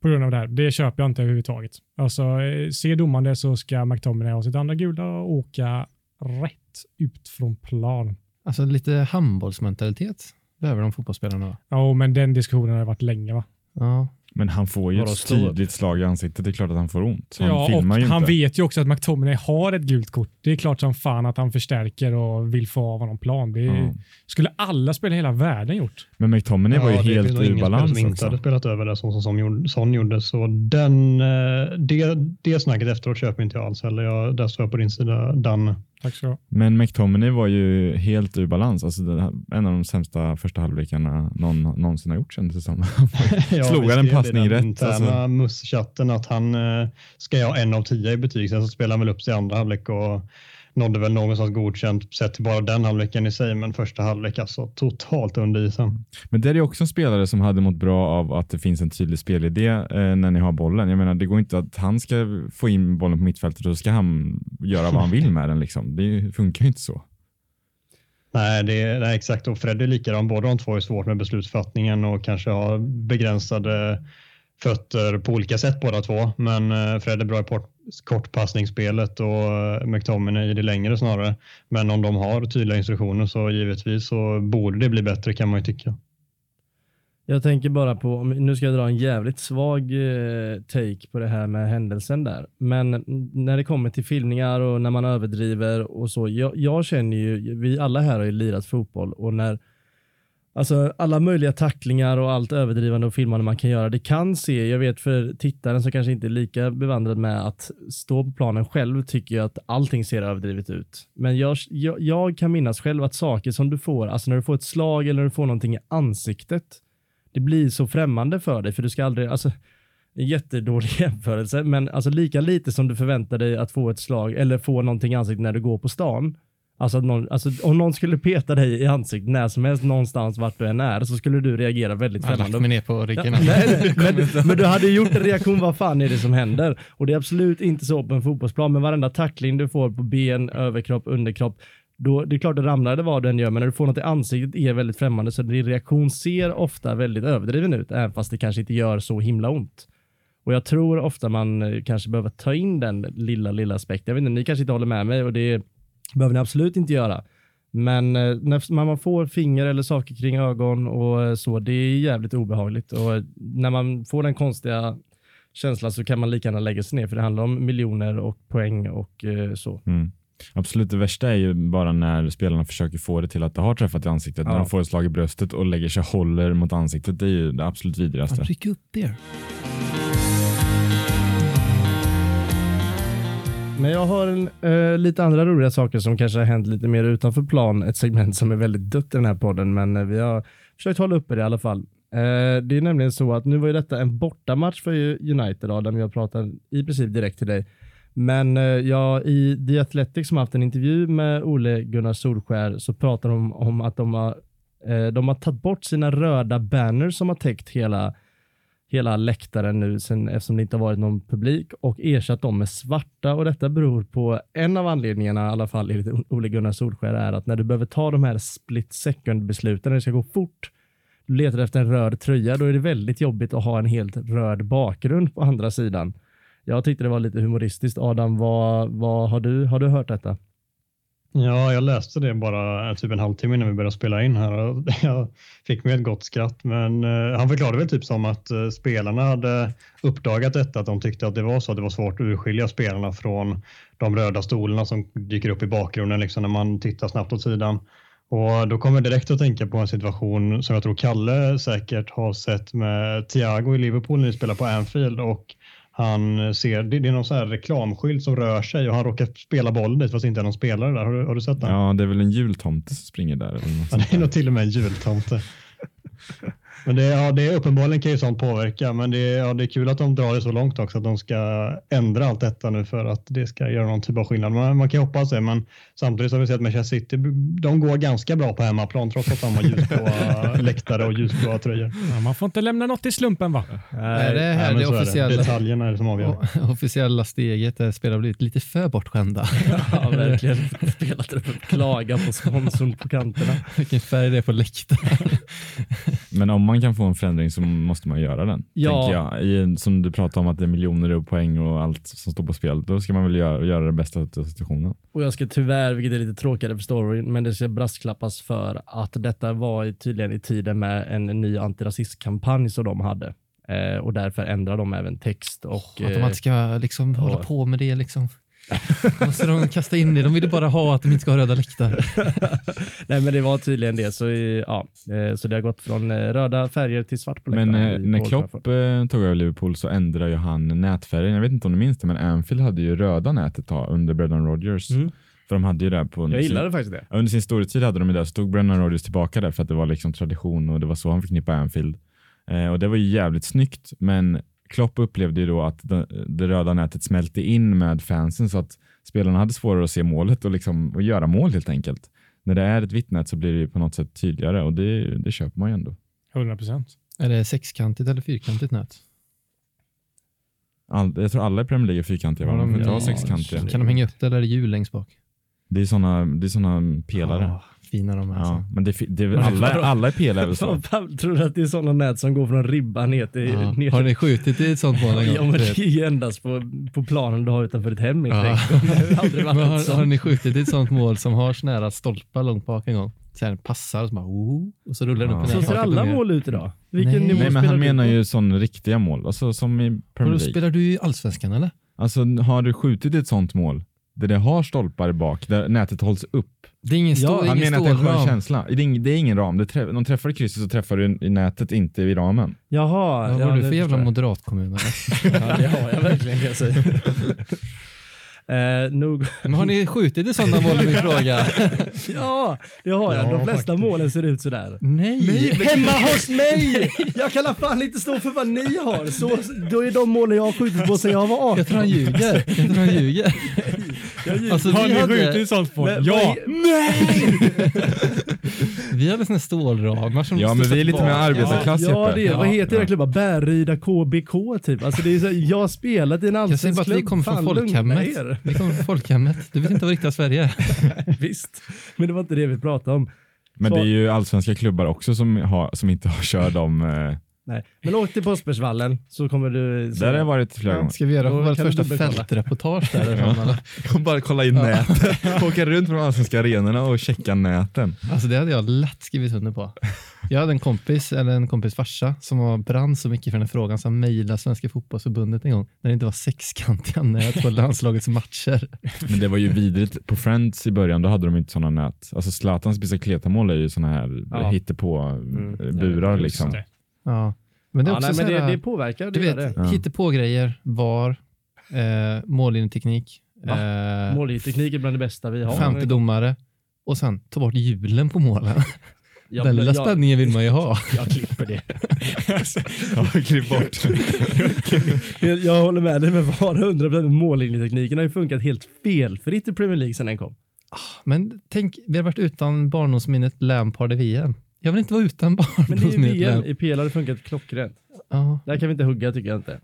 På grund av det här. Det köper jag inte överhuvudtaget. Alltså, eh, ser domaren det så ska McTominay ha sitt andra gula och åka rätt ut från plan. Alltså lite handbollsmentalitet behöver de fotbollsspelarna. Ja, men den diskussionen har varit länge va? Ja. Men han får ju Vadå, ett upp? tydligt slag i ansiktet. Det är klart att han får ont. Han ja, och filmar ju han inte. vet ju också att McTominay har ett gult kort. Det är klart som fan att han förstärker och vill få av honom plan. Det är, Ja. skulle alla spela i hela världen gjort. Men McTominay var ju det helt ur spelare balans som inte hade spelat över det som, som, som gjorde, Son gjorde. Så den, eh, det, det snacket efteråt köper inte jag alls heller. Jag, där står jag på din sida, Dan. Tack så. Men McTominay var ju helt ur balans. Alltså det, här- en av de sämsta första halvlekarna någon någonsin har gjort kändes det som. <laughs> Ja, Slog han en passning i den rätt, interna alltså. MUS-chatten att han eh, ska jag ha en av tio i betyg. Sen så spelar han väl upp sig i andra halvlek och nådde väl någonstans godkänt sett till bara den halvleken i sig. Men första halvlek alltså totalt under isen. Men det är ju också en spelare som hade mått bra av att det finns en tydlig spelidé eh, när ni har bollen. Jag menar, det går inte att han ska få in bollen på mittfältet och så ska han göra vad han vill med den. Liksom. Det funkar ju inte så. Nej, det är nej, exakt. Och Fred är likadan. Båda de två är svårt med beslutsfattningen och kanske har begränsade fötter på olika sätt båda två. Men eh, Fred är bra i kortpassningsspelet och eh, McTominay i det längre snarare. Men om de har tydliga instruktioner så givetvis så borde det bli bättre kan man ju tycka. Jag tänker bara på, nu ska jag dra en jävligt svag eh, take på det här med händelsen där. Men när det kommer till filmningar och när man överdriver och så. Jag, jag känner ju, vi alla här har ju lirat fotboll och när Alltså alla möjliga tacklingar och allt överdrivande och filmande man kan göra. Det kan se, jag vet för tittaren som kanske inte är lika bevandrad med att stå på planen själv tycker jag att allting ser överdrivet ut. Men jag, jag, jag kan minnas själv att saker som du får, alltså när du får ett slag eller när du får någonting i ansiktet, det blir så främmande för dig för du ska aldrig, alltså en jättedålig <laughs> jämförelse, men alltså lika lite som du förväntar dig att få ett slag eller få någonting i ansiktet när du går på stan. Alltså, någon, alltså om någon skulle peta dig i ansiktet när som helst någonstans vart du än är så skulle du reagera väldigt Jag har lagt mig ner på ryggen. Ja, nej, <laughs> men, men du hade gjort en reaktion, vad fan är det som händer? Och det är absolut inte så på en fotbollsplan, men varenda tackling du får på ben, överkropp, underkropp, då, det är klart det ramlar det vad du än gör, men när du får något i ansiktet är väldigt främmande, så din reaktion ser ofta väldigt överdriven ut, även fast det kanske inte gör så himla ont. Och jag tror ofta man eh, kanske behöver ta in den lilla, lilla aspekten. Jag vet inte, ni kanske inte håller med mig och det behöver ni absolut inte göra. Men eh, när man får finger eller saker kring ögon och eh, så, det är jävligt obehagligt. Och eh, när man får den konstiga känslan så kan man lika gärna lägga sig ner, för det handlar om miljoner och poäng och så. Mm. Absolut, det värsta är ju bara när spelarna försöker få det till att det har träffat i ansiktet. När Ja. de får ett slag i bröstet och lägger sig håller mot ansiktet. Det är ju det absolut vidrigaste. Ryck upp er. Men jag har en, eh, lite andra roliga saker som kanske har hänt lite mer utanför plan. Ett segment som är väldigt dött i den här podden, men eh, vi har försökt hålla uppe det i alla fall. Eh, det är nämligen så att nu var ju detta en bortamatch för United, Adam. Jag pratar i princip direkt till dig. Men eh, jag, i The Athletic som har haft en intervju med Ole Gunnar Solskär så pratar de om att de har, eh, de har tagit bort sina röda banners som har täckt hela hela läktaren nu sen, eftersom det inte har varit någon publik och ersatt dem med svarta och detta beror på en av anledningarna i alla fall enligt Ole Gunnar Solskär är att när du behöver ta de här split second besluten när det ska gå fort du letar efter en röd tröja då är det väldigt jobbigt att ha en helt röd bakgrund på andra sidan. Jag tyckte det var lite humoristiskt. Adam, vad, vad har, du, har du hört detta? Ja, jag läste det bara eh, typ en halvtimme innan vi började spela in här och <laughs> jag fick mig ett gott skratt. Men eh, han förklarade väl typ som att eh, spelarna hade uppdagat detta, att de tyckte att det var så att det var svårt att urskilja spelarna från de röda stolarna som dyker upp i bakgrunden liksom när man tittar snabbt åt sidan. Och då kommer jag direkt att tänka på en situation som jag tror Kalle säkert har sett med Thiago i Liverpool när vi spelar på Anfield och han ser, det, är någon så här reklamskylt som rör sig och han råkar spela bollen dit fast det inte är någon spelare där. Har du, har du sett den? Ja, det är väl en jultomte som springer där. Eller något Ja, det är nog till och med en jultomte. <laughs> Men det, ja, det är uppenbarligen kan ju sånt påverka, men det, är- ja, det är kul att de drar det så långt också, att de ska ändra allt detta nu för att det ska göra någon typ av skillnad. Man, man kan ju hoppas det, men samtidigt har vi sett att Manchester City, de går ganska bra på hemmaplan trots att de har ljusblåa <laughs> läktare och ljusblåa tröjor. Ja, man får inte lämna något i slumpen va? Nej, det är här Nej, det så är officiella, Detaljerna är det som avgör. <laughs> officiella steget där spelare har blivit lite för bortskämda. <laughs> Ja, verkligen. Spelartruppen klagar på sponsorn på kanterna. Vilken färg det är på läktaren. Men om man kan få en förändring så måste man göra den. Ja. Tänker jag. I, som du pratar om att det är miljoner och poäng och allt som står på spel. Då ska man väl göra, göra det bästa av situationen. Och jag ska tyvärr, vilket är lite tråkigare för storyn, men det ska brasklappas för att detta var tydligen i tiden med en ny antirasistkampanj som de hade. Eh, och därför ändrar de även text och... Att de eh, inte ska liksom hålla på med det. Liksom. <laughs> Måste de kasta in det? De vill ju bara ha att de inte ska ha röda läktare. <laughs> Nej men det var tydligen det, så, ja, eh, så det har gått från eh, röda färger till svart på Men läktarna eh, när Old Klopp Trafford. tog över Liverpool så ändrade ju han nätfärgen. Jag vet inte om du minns det, men Anfield hade ju röda nät ett tag under Brendan Rodgers. Mm. För de hade ju det på Jag sin, gillade faktiskt det. Under sin storhetstid hade de det, så tog Brennan Rodgers tillbaka det för att det var liksom tradition och det var så han förknippade Anfield. Eh, och det var ju jävligt snyggt, men Klopp upplevde ju då att det, det röda nätet smälte in med fansen så att spelarna hade svårare att se målet och, liksom, och göra mål helt enkelt. När det är ett vitt nät så blir det ju på något sätt tydligare och det, det köper man ju ändå. 100 procent. Är det sexkantigt eller fyrkantigt nät? All, jag tror alla i Premier League är fyrkantiga? Ja, de får de- inte ha ja, sexkantiga. Kan de hänga upp det eller är det hjul längst bak? Det är sådana det är såna pelare. Ah, fina de är. Ja, Alltså. men det, det, alla, alla är pelare så? <laughs> Tror du att det är sådana nät som går från ribban ner till... Ja. Ner Har ni skjutit i ett sånt mål en gång? Ja men det är ju endast på, på planen du har utanför ditt hem. Ja. Har har, ni skjutit i ett sånt mål som har så nära stolpar långt bak en gång? Sen passar och så bara, oh, och så rullar den Ja. upp Så ser alla mål ut idag? Vilken Nej. nivå Nej, men spelar han du menar på? ju sådana riktiga mål, alltså som i Premier då League. spelar du i allsvenskan eller? Alltså har du skjutit ett sånt mål där det har stolpar bak, där nätet hålls upp. Det är ingen, Ja, stå, Han ingen menar att det är en skön känsla. Det är, ing, det är ingen ram. Det träff, de träffar i krysset så träffar du i nätet, inte i ramen. Jaha. Vad var du det för jävla moderatkommun? <laughs> Ja, det har jag verkligen kan jag säga. <laughs> Eh, nog... Men har ni skjutit i sådana mål min fråga? <laughs> Ja, det har jag. Ja, De flesta faktiskt. målen ser ut sådär. Nej. Hemma hos mig! Jag kan fall inte stå för vad ni har. Så, då är de målen jag har skjutit på sedan jag var 18. Jag tror han ljuger. Jag tror han ljuger. Jag. Alltså, Har ni hade, skjutit sånt på? Men Ja! vad är- vi hade såna här stålramar som Ja, men vi är lite mer arbetarklass Ja, Jeppe. det är, vad Ja. heter era klubbar? Bärryda KBK typ. Alltså det är så, jag har spelat i en Jag säger bara allsvensk att vi klubb. kommer från folkhemmet. Vi kommer från folkhemmet. Du vet inte vad riktiga Sverige är. <laughs> Visst, men det var inte det vi pratade om. Men Så- det är ju allsvenska klubbar också som, har, som inte har kört dem. Nej. Men åk till Påsbergsvallen så kommer du... Så, där har jag varit flera gånger. Ska vi göra vårt första fältreportage därifrån? eller? Och <laughs> bara kolla in nätet. Åka runt på de allsvenska arenorna och checka näten. Alltså det hade jag lätt skrivit under på. Jag hade en kompis, eller en kompis farsa, som var brann så mycket för den här frågan så han mejlade Svenska fotbollsförbundet en gång när det inte var sexkantiga nät på landslagets matcher. Men det var ju vidrigt. På Friends i början, då hade de inte sådana nät. Alltså Zlatans bicicletamål är ju sådana här Ja. hittepå Mm. liksom. det. Ja. Men det är ja, också nej, så men det, här, det påverkar. du Det vet, det. Ja. hittepågrejer, VAR, eh, mållinjeteknik, eh, Målteknik är bland det bästa vi har. femte domare och sen ta bort hjulen på målen. Ja, Den men lilla jag, spänningen vill man ju ha. <laughs> jag klipper det. <laughs> Ja, klipp bort. Jag, jag håller med dig med VAR 100% mållinjetekniken har ju funkat helt felfritt i Premier League sedan den kom. Men tänk, vi har varit utan barndomsminnet Lampard i VM. Jag vill inte vara utan Men det är ju VM. I PL har det funkat klockrent. Ja. Där kan vi inte hugga tycker jag inte.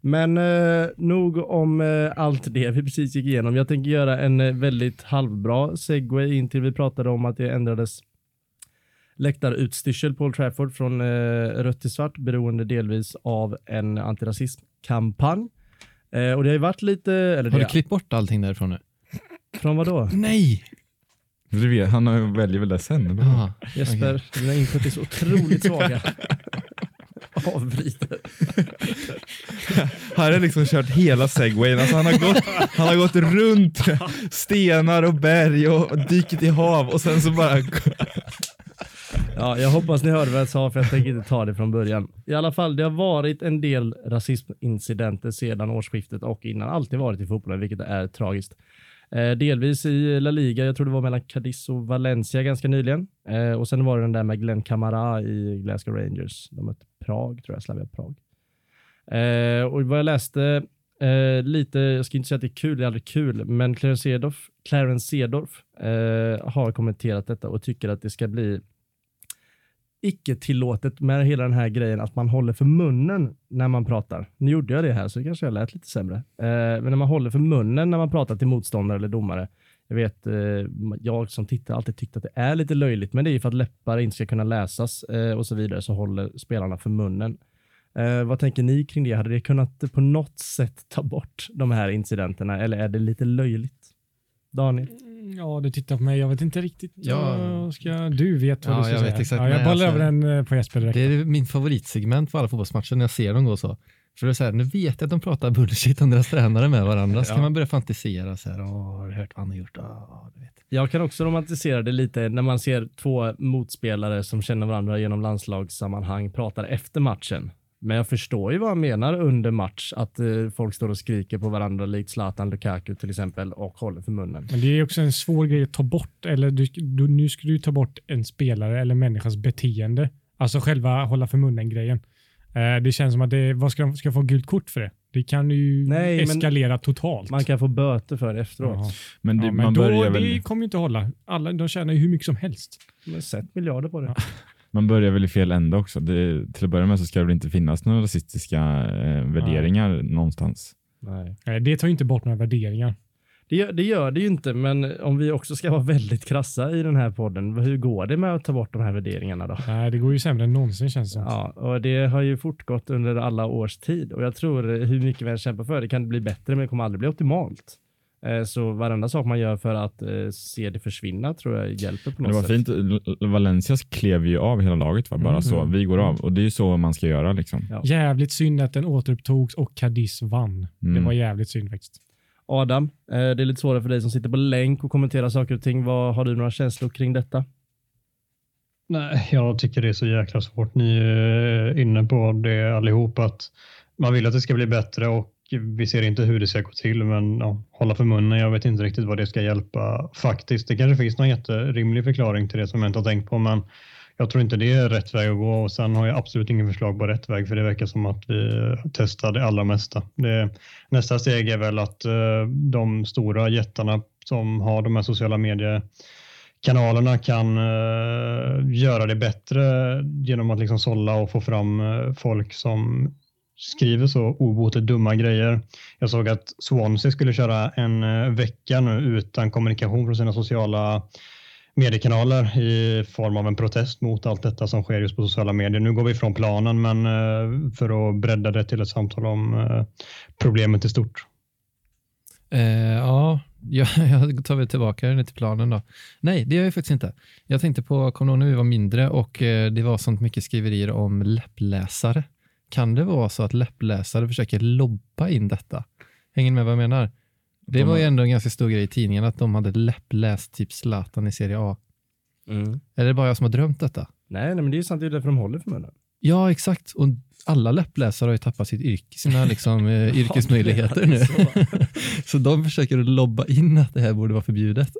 Men eh, nog om eh, allt det vi precis gick igenom. Jag tänker göra en eh, väldigt halvbra segway in till vi pratade om att det ändrades läktarutstyrsel på Old Trafford från eh, rött till svart beroende delvis av en antirasismkampanj. Eh, och det har ju varit lite, eller Har du klippt bort allting därifrån nu? från vad då? Nej! Du vet, han har- väljer väl det sen? Ja. Jesper, dina input är så otroligt svaga. <laughs> avbryter. Han har liksom kört hela segwayen. Alltså han, har gått, han har gått runt stenar och berg och dykit i hav och sen så bara... Ja, jag hoppas ni hörde vad jag sa för jag tänker inte ta det från början. I alla fall, det har varit en del rasismincidenter sedan årsskiftet och innan. Alltid varit i fotbollen, vilket är tragiskt. Eh, delvis i La Liga, jag tror det var mellan Cadiz och Valencia ganska nyligen. Eh, och sen var det den där med Glenn Camara i Glasgow Rangers. De mötte Prag, tror jag, Slavia Prag. Eh, och vad jag läste eh, lite, jag ska inte säga att det är kul, det är aldrig kul, men Clarence Cedorf Clarence eh, har kommenterat detta och tycker att det ska bli icke tillåtet med hela den här grejen att man håller för munnen när man pratar. Nu gjorde jag det här så kanske jag lät lite sämre. Eh, men när man håller för munnen när man pratar till motståndare eller domare. Jag vet, eh, jag som tittar alltid tyckt att det är lite löjligt, men det är ju för att läppar inte ska kunna läsas eh, och så vidare så håller spelarna för munnen. Eh, vad tänker ni kring det? Hade det kunnat på något sätt ta bort de här incidenterna eller är det lite löjligt? Daniel? Ja, du tittar på mig. Jag vet inte riktigt. Ja. Jag ska, du vet vad Ja, du ska jag säga. vet exakt. Ja, jag bollar alltså- över den eh, på Jesper direkt. Det är min favoritsegment på alla fotbollsmatcher när jag ser dem gå så. För det är så här, nu vet jag att de pratar bullshit om deras tränare med varandra, så Ja. kan man börja fantisera. Så här, Åh, har du hört vad han har gjort? Åh, du vet. Jag kan också romantisera det lite när man ser två motspelare som känner varandra genom landslagssammanhang pratar efter matchen. Men jag förstår ju vad han menar under match, att eh, folk står och skriker på varandra likt Zlatan Lukaku till exempel och håller för munnen. Men det är också en svår grej att ta bort. Eller du, du, nu ska du ta bort en spelare eller människas beteende. Alltså själva hålla för munnen-grejen. Eh, det känns som att det, vad ska de ska jag få gult kort för det? Det kan ju Nej, men- eskalera totalt. Man kan få böter för det efteråt. Jaha. Men, det, Ja, men man då, börjar det väl... kommer ju inte hålla. Alla, de tjänar ju hur mycket som helst. Men sätt miljarder på det. Man börjar väl i fel ände också. Det, till att börja med så ska det väl inte finnas några rasistiska eh, värderingar någonstans. Nej. Eh, Det tar ju inte bort några värderingar. Det, gör, det gör det ju inte, men om vi också ska vara väldigt krassa i den här podden, hur går det med att ta bort de här värderingarna då? Nej, det går ju sämre än någonsin känns det. Ja, och det har ju fortgått under alla års tid och jag tror hur mycket vi än kämpar för det kan det bli bättre, men det kommer aldrig bli optimalt. Eh, Så varenda sak man gör för att eh, se det försvinna tror jag hjälper på något det var sätt. fint. L- Valencia klev ju av hela laget. Va? Bara Mm. så. Vi går av. Och det är ju så man ska göra. Liksom. Ja. Jävligt synd att den återupptogs och Cadiz vann. Det Mm. var jävligt synd faktiskt. Adam, eh, det är lite svårare för dig som sitter på länk och kommenterar saker och ting. Vad, har du några känslor kring detta? Nej, jag tycker det är så jäkla svårt. Ni är inne på det allihop att man vill att det ska bli bättre och vi ser inte hur det ska gå till, men ja, hålla för munnen. Jag vet inte riktigt vad det ska hjälpa faktiskt. Det kanske finns någon jätterimlig förklaring till det som jag inte har tänkt på, men jag tror inte det är rätt väg att gå och sen har jag absolut ingen förslag på rätt väg för det verkar som att vi testar det allra mesta. Det, nästa steg är väl att eh, de stora jättarna som har de här sociala medier kanalerna kan uh, göra det bättre genom att liksom sålla och få fram uh, folk som skriver så obotligt dumma grejer. Jag såg att Swansea skulle köra en eh, vecka nu utan kommunikation från sina sociala mediekanaler i form av en protest mot allt detta som sker just på sociala medier. Nu går vi från planen, men eh, för att bredda det till ett samtal om eh, problemet i stort. Eh, ja, <laughs> jag, jag tar väl tillbaka den till planen då. Nej, det gör jag faktiskt inte. Jag tänkte på, kommer du ihåg när vi var mindre och det var sånt mycket skriverier om läppläsare. Kan det vara så att läppläsare försöker lobba in detta? Hänger ni med vad jag menar? Det De var ju ändå en ganska stor grej i tidningen att de hade läppläst typ Zlatan i Serie A. Är det bara jag som har drömt detta? Nej, nej, men det är ju sant, det är därför de håller för munnen. Ja, exakt. Och alla läppläsare har ju tappat sitt yrke, sina liksom, eh, <laughs> yrkesmöjligheter nu. <laughs> så de försöker lobba in att det här borde vara förbjudet.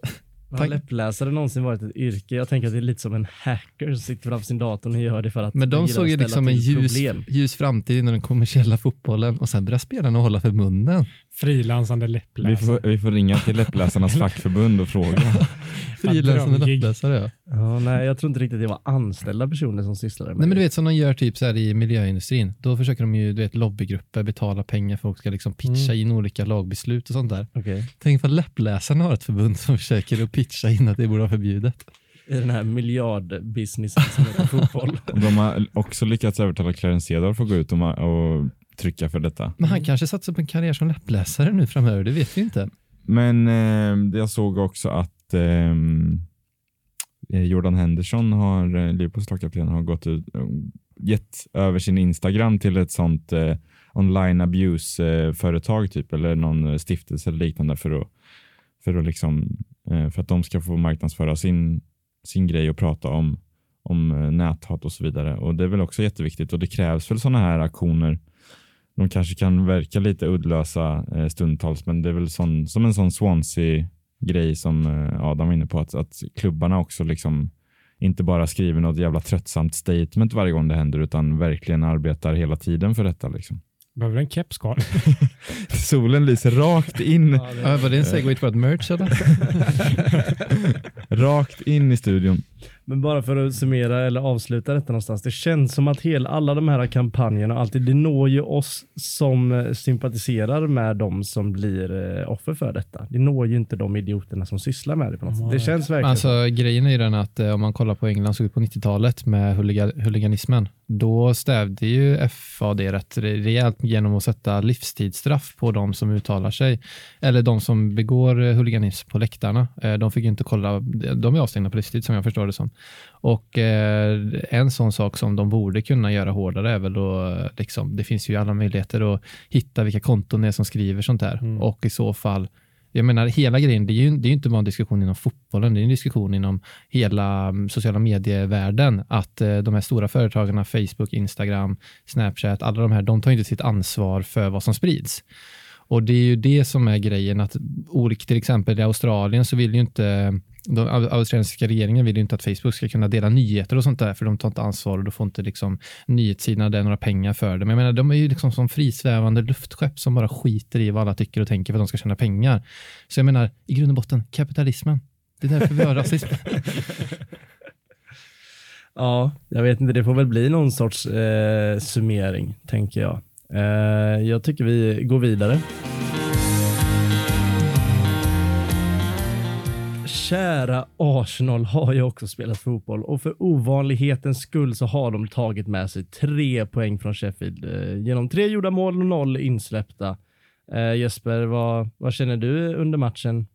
Har läppläsare någonsin varit ett yrke? Jag tänker att det är lite som en hacker som sitter framför sin dator och gör det för att Men de såg ju liksom en ljus, ljus framtid inom den kommersiella fotbollen och sen började spelarna hålla för munnen. Frilansande Vi, läppläsare. får, vi får ringa till läppläsarnas <laughs> fackförbund och fråga. <laughs> Frilansande läppläsare ja. Ja, nej, jag tror inte riktigt det var anställda personer som sysslade med Nej men du det. vet som de gör typ så här i miljöindustrin. Då försöker de ju, du vet lobbygrupper betala pengar för att folk ska liksom pitcha in olika lagbeslut och sånt där. Okej. Tänk vad läppläsarna har ett förbund som försöker att pitcha in att det borde vara förbjudet. I den här miljardbusinessen som heter fotboll. De har också lyckats övertala Clarence Seedorf att gå ut och trycka för detta. Men han kanske satsar på en karriär som läppläsare nu framöver, det vet vi inte. Men eh, jag såg också att ehm, eh, Jordan Henderson, har, eh, Liverpools lagkapten, har gått ut, gett över sin Instagram till ett sånt eh, online abuse-företag typ, eller någon eh, stiftelse eller liknande för att, för att, liksom, eh, för att de ska få marknadsföra sin, sin grej och prata om, om eh, näthat och så vidare. Och Det är väl också jätteviktigt och det krävs väl sådana här aktioner. De kanske kan verka lite uddlösa eh, stundtals, men det är väl sån, som en sån Swansea-grej som eh, Adam var inne på, att, att klubbarna också liksom inte bara skriver något jävla tröttsamt statement varje gång det händer, utan verkligen arbetar hela tiden för detta. Liksom. Behöver du en keps Karl? <laughs> Solen lyser rakt in, Ja, var det en segway till vårt merch eller? <laughs> rakt in i studion. Men bara för att summera eller avsluta detta någonstans. Det känns som att hela, alla de här kampanjerna, alltid, det når ju oss som eh, sympatiserar med de som blir eh, offer för detta. Det når ju inte de idioterna som sysslar med det på något sätt. Det känns verkligen Alltså, grejen är ju den att eh, om man kollar på England såg ut på 90-talet med huliga, huliganismen, då stävde ju FA det rätt re- rejält genom att sätta livstidsstraff på de som uttalar sig, eller de som begår huliganism på läktarna. De fick ju inte kolla, de är avstängda på livstid som jag förstår det som. Och eh, en sån sak som de borde kunna göra hårdare är väl då, liksom, det finns ju alla möjligheter att hitta vilka konton det är som skriver sånt här Mm. och i så fall jag menar hela grejen, det är ju, det är ju inte bara en diskussion inom fotbollen, det är en diskussion inom hela mm, sociala medievärlden. Att eh, de här stora företagen, Facebook, Instagram, Snapchat, alla de här, de tar ju inte sitt ansvar för vad som sprids. Och det är ju det som är grejen, att olika, till exempel i Australien så vill ju inte de australiensiska regeringen vill ju inte att Facebook ska kunna dela nyheter och sånt där, för de tar inte ansvar och då får inte liksom nyhetssidorna där några pengar för det. Men jag menar, de är ju liksom som frisvävande luftskepp som bara skiter i vad alla tycker och tänker för att de ska tjäna pengar. Så jag menar, i grund och botten, kapitalismen. Det är därför vi har rasism. <laughs> Ja, jag vet inte. Det får väl bli någon sorts eh, summering, tänker jag. Eh, jag tycker vi går vidare. Kära Arsenal har ju också spelat fotboll och för ovanlighetens skull så har de tagit med sig tre poäng från Sheffield eh, genom tre gjorda mål och noll insläppta. Eh, Jesper, vad, vad känner du under matchen?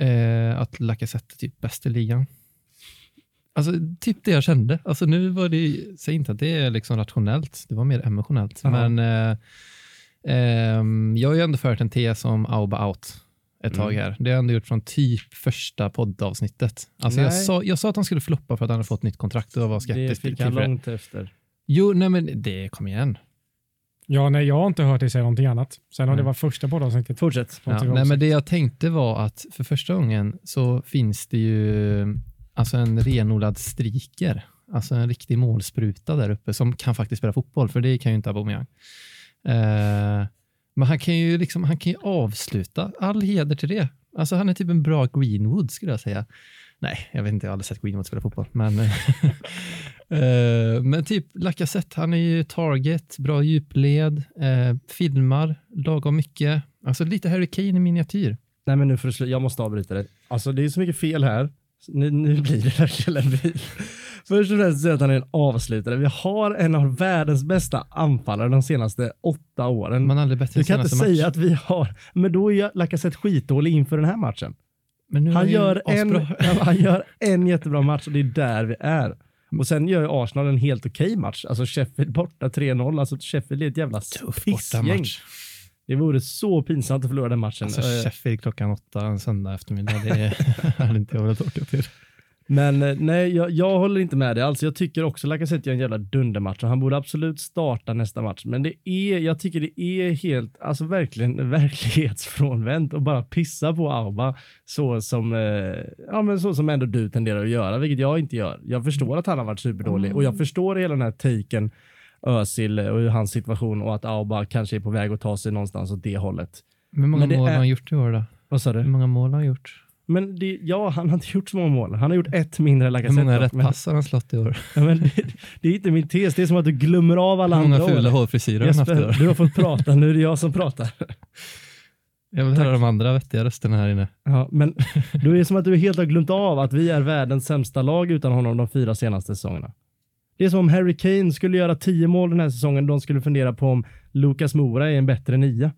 eh, att Lacazette är typ bäst i ligan. Alltså, typ det jag kände. Alltså, nu var det, säg inte att det är liksom rationellt, det var mer emotionellt. Jaha. Men eh, ehm, jag har ju ändå fört en tes om Auba out ett tag Mm. här. Det har jag ändå gjort från typ första poddavsnittet. Alltså, jag, sa, jag sa att han skulle floppa för att han hade fått nytt kontrakt och jag var Det skeptisk till fick han det. långt efter. Jo, nej men det, kom igen. Ja, nej, jag har inte hört dig säga någonting annat. Sen har det varit första poddavsnittet. Fortsätt. Ja, nej, men det jag tänkte var att för första gången så finns det ju alltså en renodlad striker, alltså en riktig målspruta där uppe som kan faktiskt spela fotboll, för det kan ju inte Aubameyang. Eh, men han kan ju liksom, han kan ju avsluta, all heder till det. Alltså han är typ en bra Greenwood skulle jag säga. Nej, jag vet inte, jag har aldrig sett Greenwood spela fotboll, men, <laughs> eh, men typ Lacazette, han är ju target, bra djupled, eh, filmar lagom mycket. Alltså lite Harry Kane i miniatyr. Nej men nu får du slu- jag måste avbryta dig. Alltså det är så mycket fel här. Nu, nu blir det verkligen en bil. Först och främst säger att han är en avslutare. Vi har en av världens bästa anfallare de senaste åtta åren. Man har aldrig bättre du kan inte senaste säga match. att vi har, men då är Lacazette skitdålig inför den här matchen. Han gör, en, <laughs> han gör en jättebra match och det är där vi är. Och sen gör ju Arsenal en helt okej match. Alltså Sheffield borta 3-0. Alltså Sheffield är ett jävla Tuff pissgäng. bortamatch. Det vore så pinsamt att förlora den matchen. Alltså Eh, Sheffield klockan åtta en söndag eftermiddag, det hade <laughs> inte jag velat åka till. Men eh, nej, jag, jag håller inte med dig. Alltså, jag tycker också Lacazette gör en jävla dundermatch och han borde absolut starta nästa match. Men det är, jag tycker det är helt, alltså verkligen <laughs> verklighetsfrånvänt och bara pissa på Auba så som, eh, ja men så som ändå du tenderar att göra, vilket jag inte gör. Jag förstår att han har varit superdålig och jag förstår hela den här taken Özil och hans situation och att Auba kanske är på väg att ta sig någonstans åt det hållet. Hur många mål är- har han gjort i år då? Vad sa Hur du? många mål har han gjort? Men det, ja, han har inte gjort så många mål. Han har gjort ett mindre än Hur många rätt pass har han slått i år? <laughs> Ja, men det, det är inte min tes, det är som att du glömmer av alla Hur många andra fula år. hårfrisyrer han haft i år? du har fått prata, nu är det jag som pratar. Jag vill höra de andra vettiga rösterna här inne. Ja, men då är det som att du helt har glömt av att vi är världens sämsta lag utan honom de fyra senaste säsongerna. Det är som om Harry Kane skulle göra tio mål den här säsongen, de skulle fundera på om Lucas Moura är en bättre nia.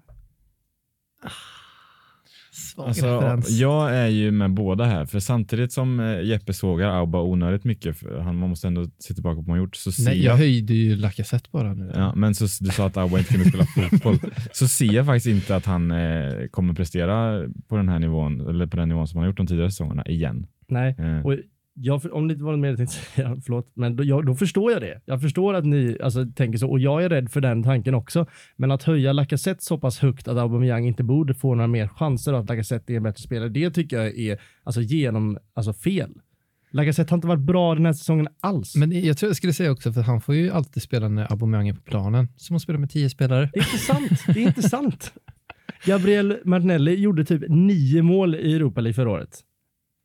Svag Alltså, referens. jag är ju med båda här, för samtidigt som eh, Jeppe sågar Auba onödigt mycket, för han, man måste ändå se tillbaka på vad man gjort, så ser Nej, jag höjde ju Lacazette bara nu. Ja, men så, du sa att Auba inte kunde spela fotboll. Så ser jag faktiskt inte att han eh, kommer prestera på den här nivån, eller på den nivån som han har gjort de tidigare säsongerna igen. Nej, Eh, och jag, om det inte var något mer jag tänkte <laughs> säga, förlåt, men då, jag, då förstår jag det. Jag förstår att ni alltså, tänker så och jag är rädd för den tanken också. Men att höja Lacazette så pass högt att Aubameyang inte borde få några mer chanser och att Lacazette är en bättre spelare, det tycker jag är alltså, genom, alltså, fel. Lacazette har inte varit bra den här säsongen alls. Men jag tror jag skulle säga också, för han får ju alltid spela när Aubameyang är på planen. Som att spela med tio spelare. Det är inte sant. Det är inte sant. <laughs> Gabriel Martinelli gjorde typ nio mål i Europa League förra året.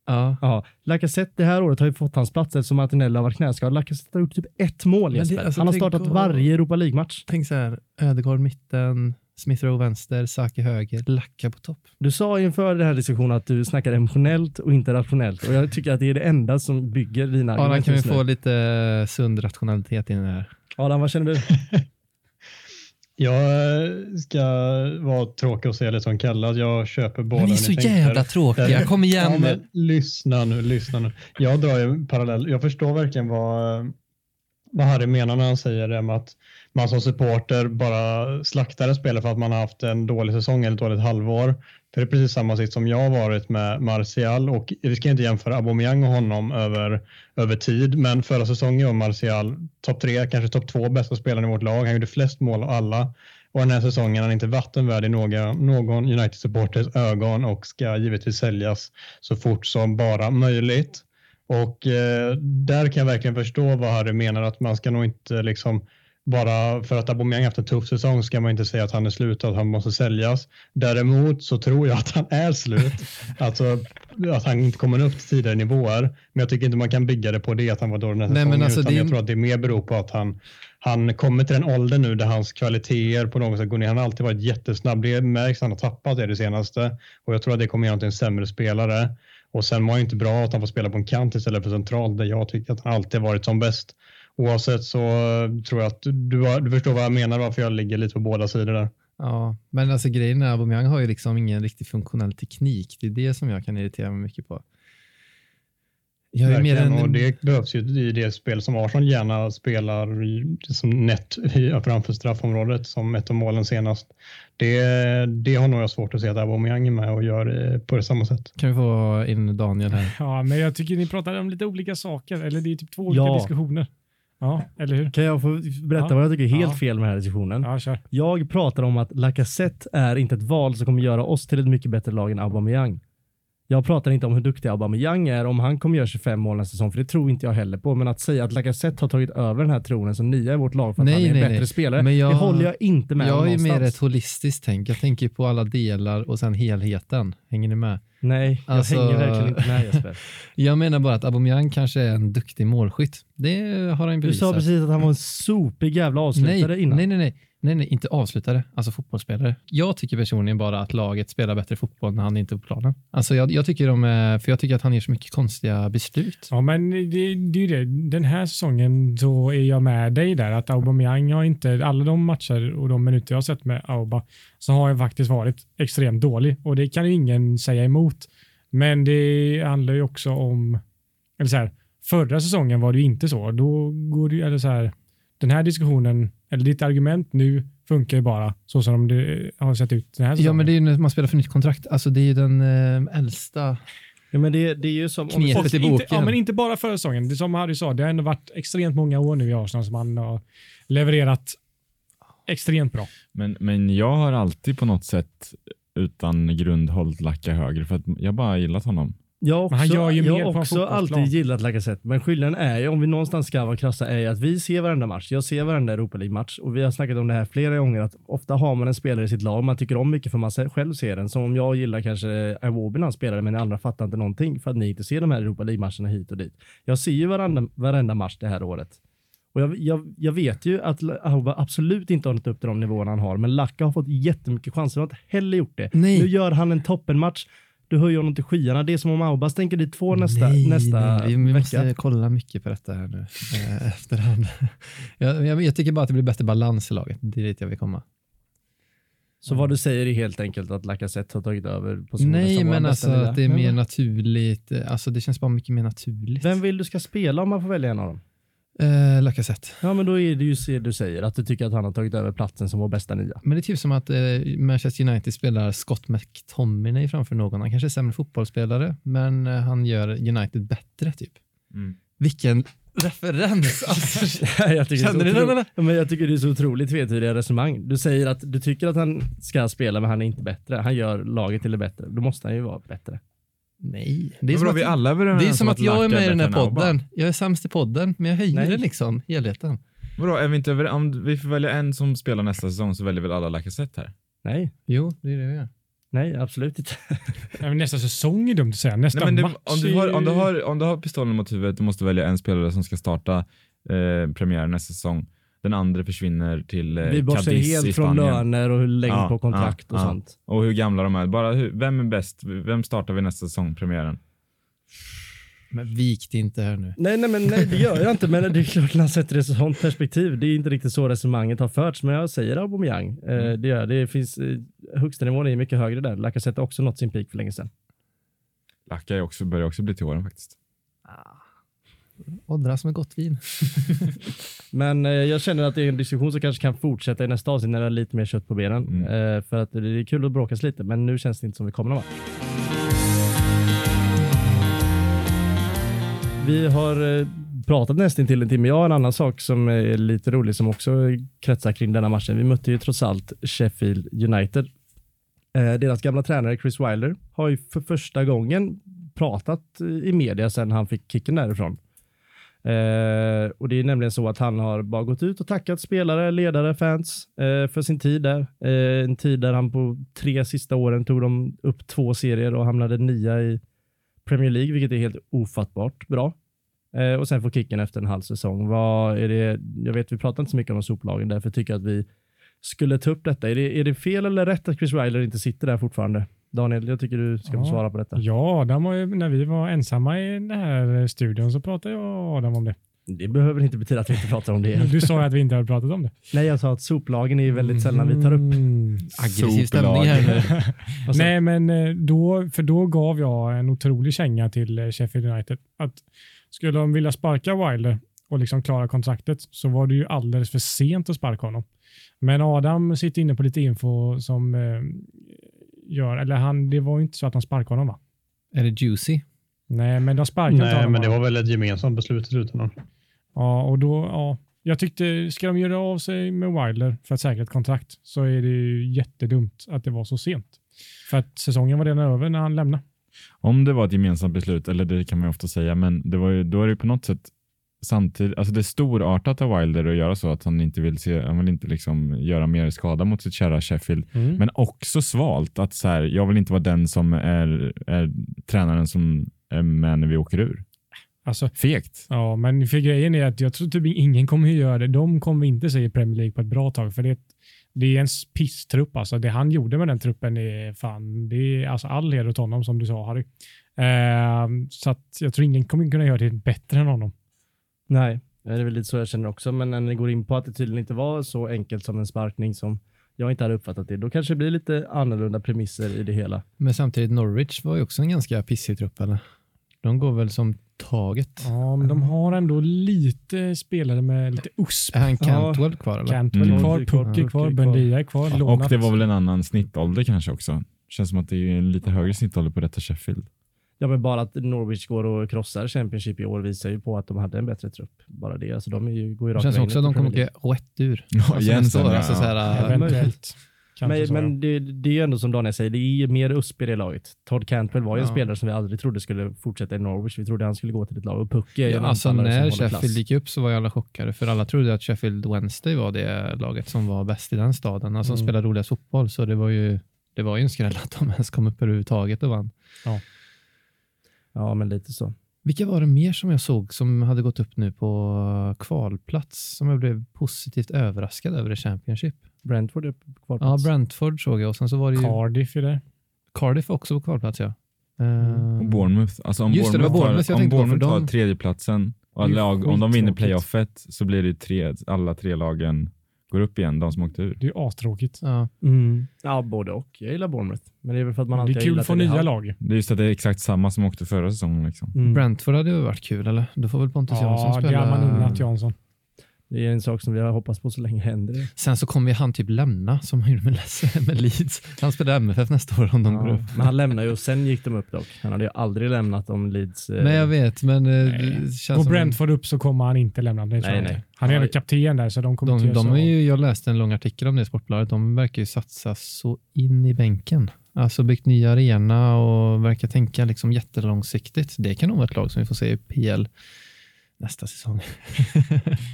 Ja. Ja, Lacazette det här året har ju fått hans plats eftersom Martinelli har varit knäskadad. Lacazette har gjort typ ett mål Men det- Jesper. alltså, Han har startat på- varje Europa League-match. Tänk så här, Ödegaard mitten, Smith Rowe vänster, Saki höger, Lacka på topp. Du sa inför den här diskussionen att du snackar emotionellt och inte rationellt och jag tycker att det är det enda som bygger dina Adam, argument kan vi få lite sund rationalitet in i det här? Adam, vad känner du? <laughs> Jag ska vara tråkig och säga lite som Kalle, att jag köper båda. Ni är så jävla tråkiga, kom igen Ja, men, lyssna nu, lyssna nu. Jag drar en parallell. Jag förstår verkligen vad, vad Harry menar när han säger det med att man som supporter bara slaktar en spelare för att man har haft en dålig säsong eller ett dåligt halvår. För det är precis samma sitt som jag har varit med Martial och vi ska inte jämföra Aubameyang och honom över, över tid, men förra säsongen var Martial topp tre, kanske topp två bästa spelaren i vårt lag. Han gjorde flest mål av alla och den här säsongen är han inte vattenvärd i någon, någon United-supporters ögon och ska givetvis säljas så fort som bara möjligt. Och eh, där kan jag verkligen förstå vad Harry menar att man ska nog inte liksom bara för att Aubameyang haft en tuff säsong ska man inte säga att han är slut och att han måste säljas. Däremot så tror jag att han är slut. <laughs> alltså att han inte kommer upp till tidigare nivåer. Men jag tycker inte man kan bygga det på det att han var dålig den här Nej, säsongen. alltså, utan det jag tror att det mer beror på att han han kommer till den åldern nu där hans kvaliteter på något sätt går ner. Han har alltid varit jättesnabb. Det märks han har tappat det det senaste och jag tror att det kommer göra honom till en sämre spelare. Och sen var det inte bra att han får spela på en kant istället för central där jag tycker att han alltid varit som bäst. Oavsett så eh, tror jag att du, du, förstår vad jag menar varför jag ligger lite på båda sidor där. Ja, men alltså grejen är Aubameyang har ju liksom ingen riktig funktionell teknik. Det är det som jag kan irritera mig mycket på. Jag är mer Verkligen, en, och det behövs ju i det spel som Arsenal gärna spelar som nätt framför straffområdet som ett av målen senast. Det, det har nog jag svårt att se att Aubameyang är med och gör eh, på det samma sätt. Kan vi få in Daniel här? Ja, men jag tycker ni pratar om lite olika saker. Eller det är typ två olika Ja. diskussioner. Ja, eller hur? Kan jag få berätta Ja. vad jag tycker är helt Ja. fel med den här diskussionen? Ja, kör. Jag pratar om att Lacazette är inte ett val som kommer göra oss till ett mycket bättre lag än Aubameyang. Jag pratar inte om hur duktig Aubameyang är, om han kommer göra 25 mål nästa säsong, för det tror inte jag heller på. Men att säga att Lacazette har tagit över den här tronen som nia i vårt lag för att Nej, han är en nej, bättre nej. spelare, Men jag- det håller jag inte med Jag om är ju mer någonstans. ett holistiskt tänk. Jag tänker på alla delar och sen helheten. Hänger ni med? Nej, jag Alltså- hänger verkligen inte med Jesper. <laughs> Jag menar bara att Aubameyang kanske är en duktig målskytt. Det har han Du bevisat. sa precis att han var en sopig jävla avslutare nej, innan. nej, nej, nej, nej, nej, inte avslutare, alltså fotbollsspelare. Jag tycker personligen bara att laget spelar bättre fotboll när han inte är på planen. Alltså jag, jag tycker de är, för jag tycker att han gör så mycket konstiga beslut. Ja, men det, det är ju det. Den här säsongen så är jag med dig där att Aubameyang har inte, alla de matcher och de minuter jag har sett med Auba så har jag faktiskt varit extremt dålig och det kan ju ingen säga emot. Men det handlar ju också om, eller så här, förra säsongen var det ju inte så. Då går det ju, eller så här, den här diskussionen, eller ditt argument nu funkar ju bara så som det har sett ut den här säsongen. Ja, men det är ju när man spelar för nytt kontrakt. Alltså det är ju den eh, äldsta. Ja, men det, det är ju som... om- Knepet Och i inte, boken. ja, men inte bara förra säsongen. Det som Harry sa, det har ändå varit extremt många år nu i Arsenal som han har levererat extremt bra. Men, men jag har alltid på något sätt utan grund hållit Lacka högre för att jag bara gillat honom. Jag har Men han också, gör ju jag mer också alltid gillat Lacazette, men skillnaden är ju, om vi någonstans ska vara krassa, är ju att vi ser varenda match. Jag ser varenda Europa League-match och vi har snackat om det här flera gånger, att ofta har man en spelare i sitt lag man tycker om mycket för man själv ser den. Som om jag gillar kanske Iwobi när han spelade, men ni andra fattar inte någonting för att ni inte ser de här Europa League-matcherna hit och dit. Jag ser ju varenda, varenda match det här året. Och jag, jag, jag vet ju att Auba absolut inte har nått upp till de nivåerna han har, men Lacka har fått jättemycket chanser. Han har inte heller gjort det. Nej. Nu gör han en toppenmatch. Du höjer honom till skyarna. Det är som om Auba stänker dit två nästa, nej, nästa nej, vi, vi vecka. måste kolla mycket på detta här nu eh, efterhand. <laughs> jag, jag, jag tycker bara att det blir bättre balans i laget. Det är dit jag vill komma. Så vad du säger är helt enkelt att Lacazette har tagit över positionen Nej, som men alltså att det är mer naturligt. Alltså det känns bara mycket mer naturligt. Vem vill du ska spela om man får välja en av dem? Eh, Lacazette. Ja, men då är det ju det du säger, att du tycker att han har tagit över platsen som vår bästa nia. Men det är typ som att eh, Manchester United spelar Scott McTominay framför någon. Han kanske är sämre fotbollsspelare, men eh, han gör United bättre typ. Mm. Vilken referens! Alltså, <laughs> jag, tycker Känner det är du så den, Ja, men jag tycker det är så otroligt tvetydiga resonemang. Du säger att du tycker att han ska spela, men han är inte bättre. Han gör laget till det bättre. Då måste han ju vara bättre. Nej. Det är som vi att, alla det är som om att jag är med i den här podden. Jag är sämst i podden, men jag höjer Nej. det liksom, helheten. Vadå, är vi inte överens? Om vi får välja en som spelar nästa säsong så väljer väl alla Lacazette här? Nej, Jo, det är det vi gör. nej, absolut inte. <laughs> Men Nästa säsong är dumt att säga. Nästa Nej, men det, match om, du har, om, du har, om du har pistolen mot huvudet, du måste välja en spelare som ska starta eh, premiären nästa säsong. Den andra försvinner till eh, Vi bortser Cadiz i helt från Spanien. löner och hur länge Ja, på kontrakt ja, och ja. sånt. Och hur gamla de är. Bara hur, vem är bäst? Vem startar vi nästa säsong, premiären? Men vik det inte här nu. Nej, nej, men nej, det gör jag inte. Men det är klart när man sätter det i sånt perspektiv. Det är inte riktigt så resonemanget har förts, men jag säger Aubameyang. Eh, det gör jag. Det finns, eh, högsta nivån är mycket högre där. Lacazette har också nått sin peak för länge sedan. Lacka är också, börjar också bli till åren faktiskt. Åldras med gott vin. <laughs> Men eh, jag känner att det är en diskussion som kanske kan fortsätta i nästa avsnitt när det är lite mer kött på benen. Mm. Eh, för att det är kul att bråkas lite, men nu känns det inte som vi kommer någon. Vi har eh, pratat nästan till en timme. Jag har en annan sak som är lite rolig som också kretsar kring denna matchen. Vi mötte ju trots allt Sheffield United. Eh, deras gamla tränare Chris Wilder har ju för första gången pratat eh, i media sedan han fick kicken därifrån. Eh, och det är nämligen så att han har bara gått ut och tackat spelare, ledare, fans eh, för sin tid där. Eh, en tid där han på tre sista åren tog dem upp två serier och hamnade nia i Premier League, vilket är helt ofattbart bra. Eh, och sen får kicken efter en halv säsong. Vad är det? Jag vet, vi pratar inte så mycket om soplagen, därför tycker jag att vi skulle ta upp detta. Är det, är det fel eller rätt att Chris Wilder inte sitter där fortfarande? Daniel, jag tycker du ska få Ja. svara på detta. Ja, var ju, när vi var ensamma i den här studion så pratade jag och Adam om det. Det behöver inte betyda att vi inte pratar om det igen. Du sa ju att vi inte hade pratat om det. <laughs> Nej, jag sa att soplagen är väldigt sällan vi tar upp. Mm. Aggressiv stämning här nu. <laughs> Nej, men eh, då, för då gav jag en otrolig känga till eh, Sheffield United. Att skulle de vilja sparka Wilder och liksom klara kontraktet så var det ju alldeles för sent att sparka honom. Men Adam sitter inne på lite info som eh, gör, eller han, det var ju inte så att de sparkade honom va? Är det juicy? Nej, men de sparkade inte Nej, honom. men det va? var väl ett gemensamt beslut i slutändan. Ja, och då, ja. Jag tyckte, ska de göra av sig med Wilder för att säkra ett kontrakt så är det ju jättedumt att det var så sent. För att säsongen var redan över när han lämnade. Om det var ett gemensamt beslut, eller det kan man ju ofta säga, men det var ju, då är det ju på något sätt samtidigt, alltså det är storartat av Wilder att göra så att han inte vill se, han vill inte liksom göra mer skada mot sitt kära Sheffield. Mm. Men också svalt att så här, jag vill inte vara den som är, är tränaren som är med när vi åker ur. Alltså, Fegt. ja, men för grejen är att jag tror typ ingen kommer att göra det. De kommer inte se Premier League på ett bra tag, för det, det är en pisstrupp. Alltså. Det han gjorde med den truppen är fan, det är alltså all heder åt honom som du sa Harry. Eh, så att jag tror ingen kommer kunna göra det bättre än honom. Nej, det är väl lite så jag känner också. Men när ni går in på att det tydligen inte var så enkelt som en sparkning som jag inte hade uppfattat det, då kanske det blir lite annorlunda premisser i det hela. Men samtidigt, Norwich var ju också en ganska pissig trupp, eller? De går väl som taget. Ja, men de har ändå lite spelare med lite USP. Är han Cantwell kvar, eller? Cantwell Mm. kvar, Puck är kvar, är. Bundia är kvar. Lånat. Och det var väl en annan snittålder kanske också. Känns som att det är en lite högre snittålder på detta Sheffield. Ja, men bara att Norwich går och krossar Championship i år visar ju på att de hade en bättre trupp. Bara det. Alltså, de är ju, går ju Det känns också att de kommer åka rätt ur. Ja, Alltså, ja. alltså, så här, Ja, äh, Eventuellt. Men, så, men det, det är ju ändå som Daniel säger, det är mer USP i det laget. Todd Cantwell var ju en Ja. spelare som vi aldrig trodde skulle fortsätta i Norwich. Vi trodde han skulle gå till ett lag och Puck är ju Ja, alltså när Sheffield gick upp så var ju alla chockade för alla trodde att Sheffield Wednesday var det laget som var bäst i den staden, alltså som Mm. spelade roligast fotboll. Så det var ju, det var ju en skräll att de ens kom upp överhuvudtaget och vann. Ja, men lite så. Vilka var det mer som jag såg som hade gått upp nu på kvalplats som jag blev positivt överraskad över i Championship? Brentford är på Ja, kvalplats. Brentford såg jag och sen så var det ju Cardiff är där. Cardiff också på kvalplats ja. Mm. Eh, Och Bournemouth. Alltså om Just det, det var Bournemouth, Bournemouth jag tar, om tänkte på, för Bournemouth tar de- tredjeplatsen och Det lag, om de vinner playoffet så blir det tre, alla tre lagen går upp igen, de som åkte ur. Det är ju astråkigt. Ja. Mm. Ja, både och. Jag gillar Bournemouth. Men det är väl för att man Det alltid är kul att få nya lag. Det är just att det är exakt samma som åkte förra säsongen. Liksom. Mm. Brentford hade ju varit kul, eller? Då får väl Pontus Jansson Ja, det spela. har man unnat Jansson. Det är en sak som vi har hoppats på så länge händer det. Sen så kommer ju han typ lämna, som han gjorde med, Les- med Leeds. Han spelar MFF nästa år om de går Ja. upp. Men han lämnar ju och sen gick de upp dock. Han hade ju aldrig lämnat om Leeds... eh, Nej, jag vet, men eh, det Nej. känns Går. Brentford upp så kommer han inte lämna. Det Nej, inte. nej. Han är Ja, ändå kapten där så de kommer inte De, göra de är ju, jag läste en lång artikel om det i Sportbladet. De verkar ju satsa så in i bänken. Alltså byggt ny arena och verkar tänka liksom jättelångsiktigt. Det kan nog vara ett lag som vi får se i PL nästa säsong.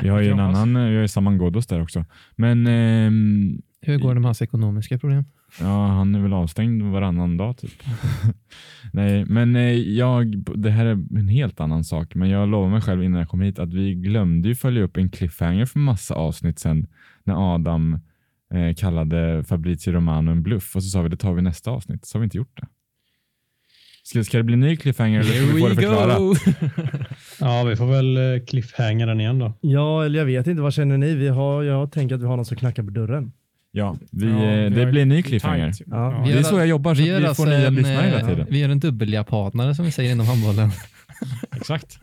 Vi har ju en annan, vi har ju Saman Ghoddos där också. Men ehm, Hur går det med hans ekonomiska problem? ja, han är väl avstängd varannan dag typ. <laughs> Nej, men eh, jag, det här är en helt annan sak, men jag lovar mig själv innan jag kom hit att vi glömde ju följa upp en cliffhanger för massa avsnitt sen när Adam eh, kallade Fabrizio Romano en bluff och så sa vi det tar vi nästa avsnitt, så har vi inte gjort det. Ska, ska det bli ny cliffhanger eller ska vi få det förklarat? <laughs> Ja, vi får väl eh, cliffhanga den igen då. Ja, eller jag vet inte. Vad känner ni? Vi har, jag tänker att vi har någon som knackar på dörren. Ja, vi, Ja, eh, vi det blir en ny cliffhanger. Ja. Det är så jag jobbar, så Vi vi får alltså nya lyssnare hela eh, tiden. vi gör en dubbeljapanare som vi säger inom handbollen. <laughs> Exakt.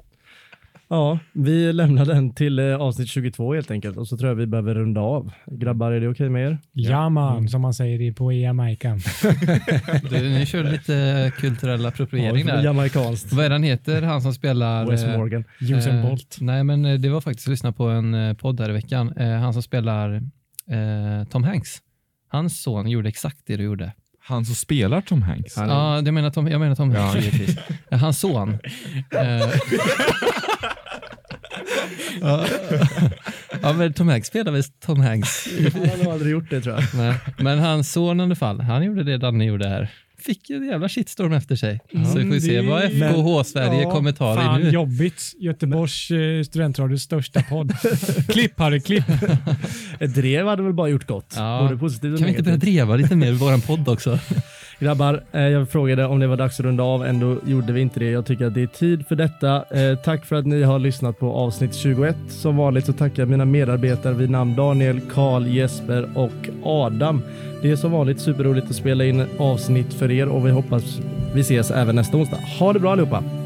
Ja, vi lämnar den till eh, avsnitt 22 helt enkelt och så tror jag vi behöver runda av. Grabbar, är det okej med er? Ja man, som man säger i- på Jamaica. <laughs> Du, ni kör lite kulturell appropriering där. Jamaikanskt. Vad är han heter, han som spelar... Wes eh, Morgan. Usain Eh, Bolt. Nej, men eh, det var faktiskt att lyssna på en podd här i veckan. Eh, han som spelar eh, Tom Hanks. Hans son gjorde exakt det du gjorde. Han som spelar Tom Hanks. Han- Ja, jag menar Tom, jag menar Tom Hanks <laughs> Hans son. <laughs> Ja, men Tom Hanks spelar väl Tom Hanks. Han har aldrig gjort det tror jag. Nej. Men hans son i alla fall, han gjorde det Danne gjorde här. Fick en jävla shitstorm efter sig. så vi får se vad det- FKH Sverige Ja, kommer ta Fan nu. jobbigt. Göteborgs eh, studentradios största podd. <laughs> klipp Harry, klipp. <laughs> Ett drev hade väl bara gjort gott. Ja. Både positivt och Kan vi inte börja dreva lite mer i våran podd också? <laughs> Grabbar, eh, jag frågade om det var dags att runda av. Ändå gjorde vi inte det. Jag tycker att det är tid för detta. Eh, tack för att ni har lyssnat på avsnitt 21. Som vanligt så tackar jag mina medarbetare vid namn Daniel, Karl, Jesper och Adam. Det är som vanligt superroligt att spela in avsnitt för er och vi hoppas vi ses även nästa onsdag. Ha det bra allihopa!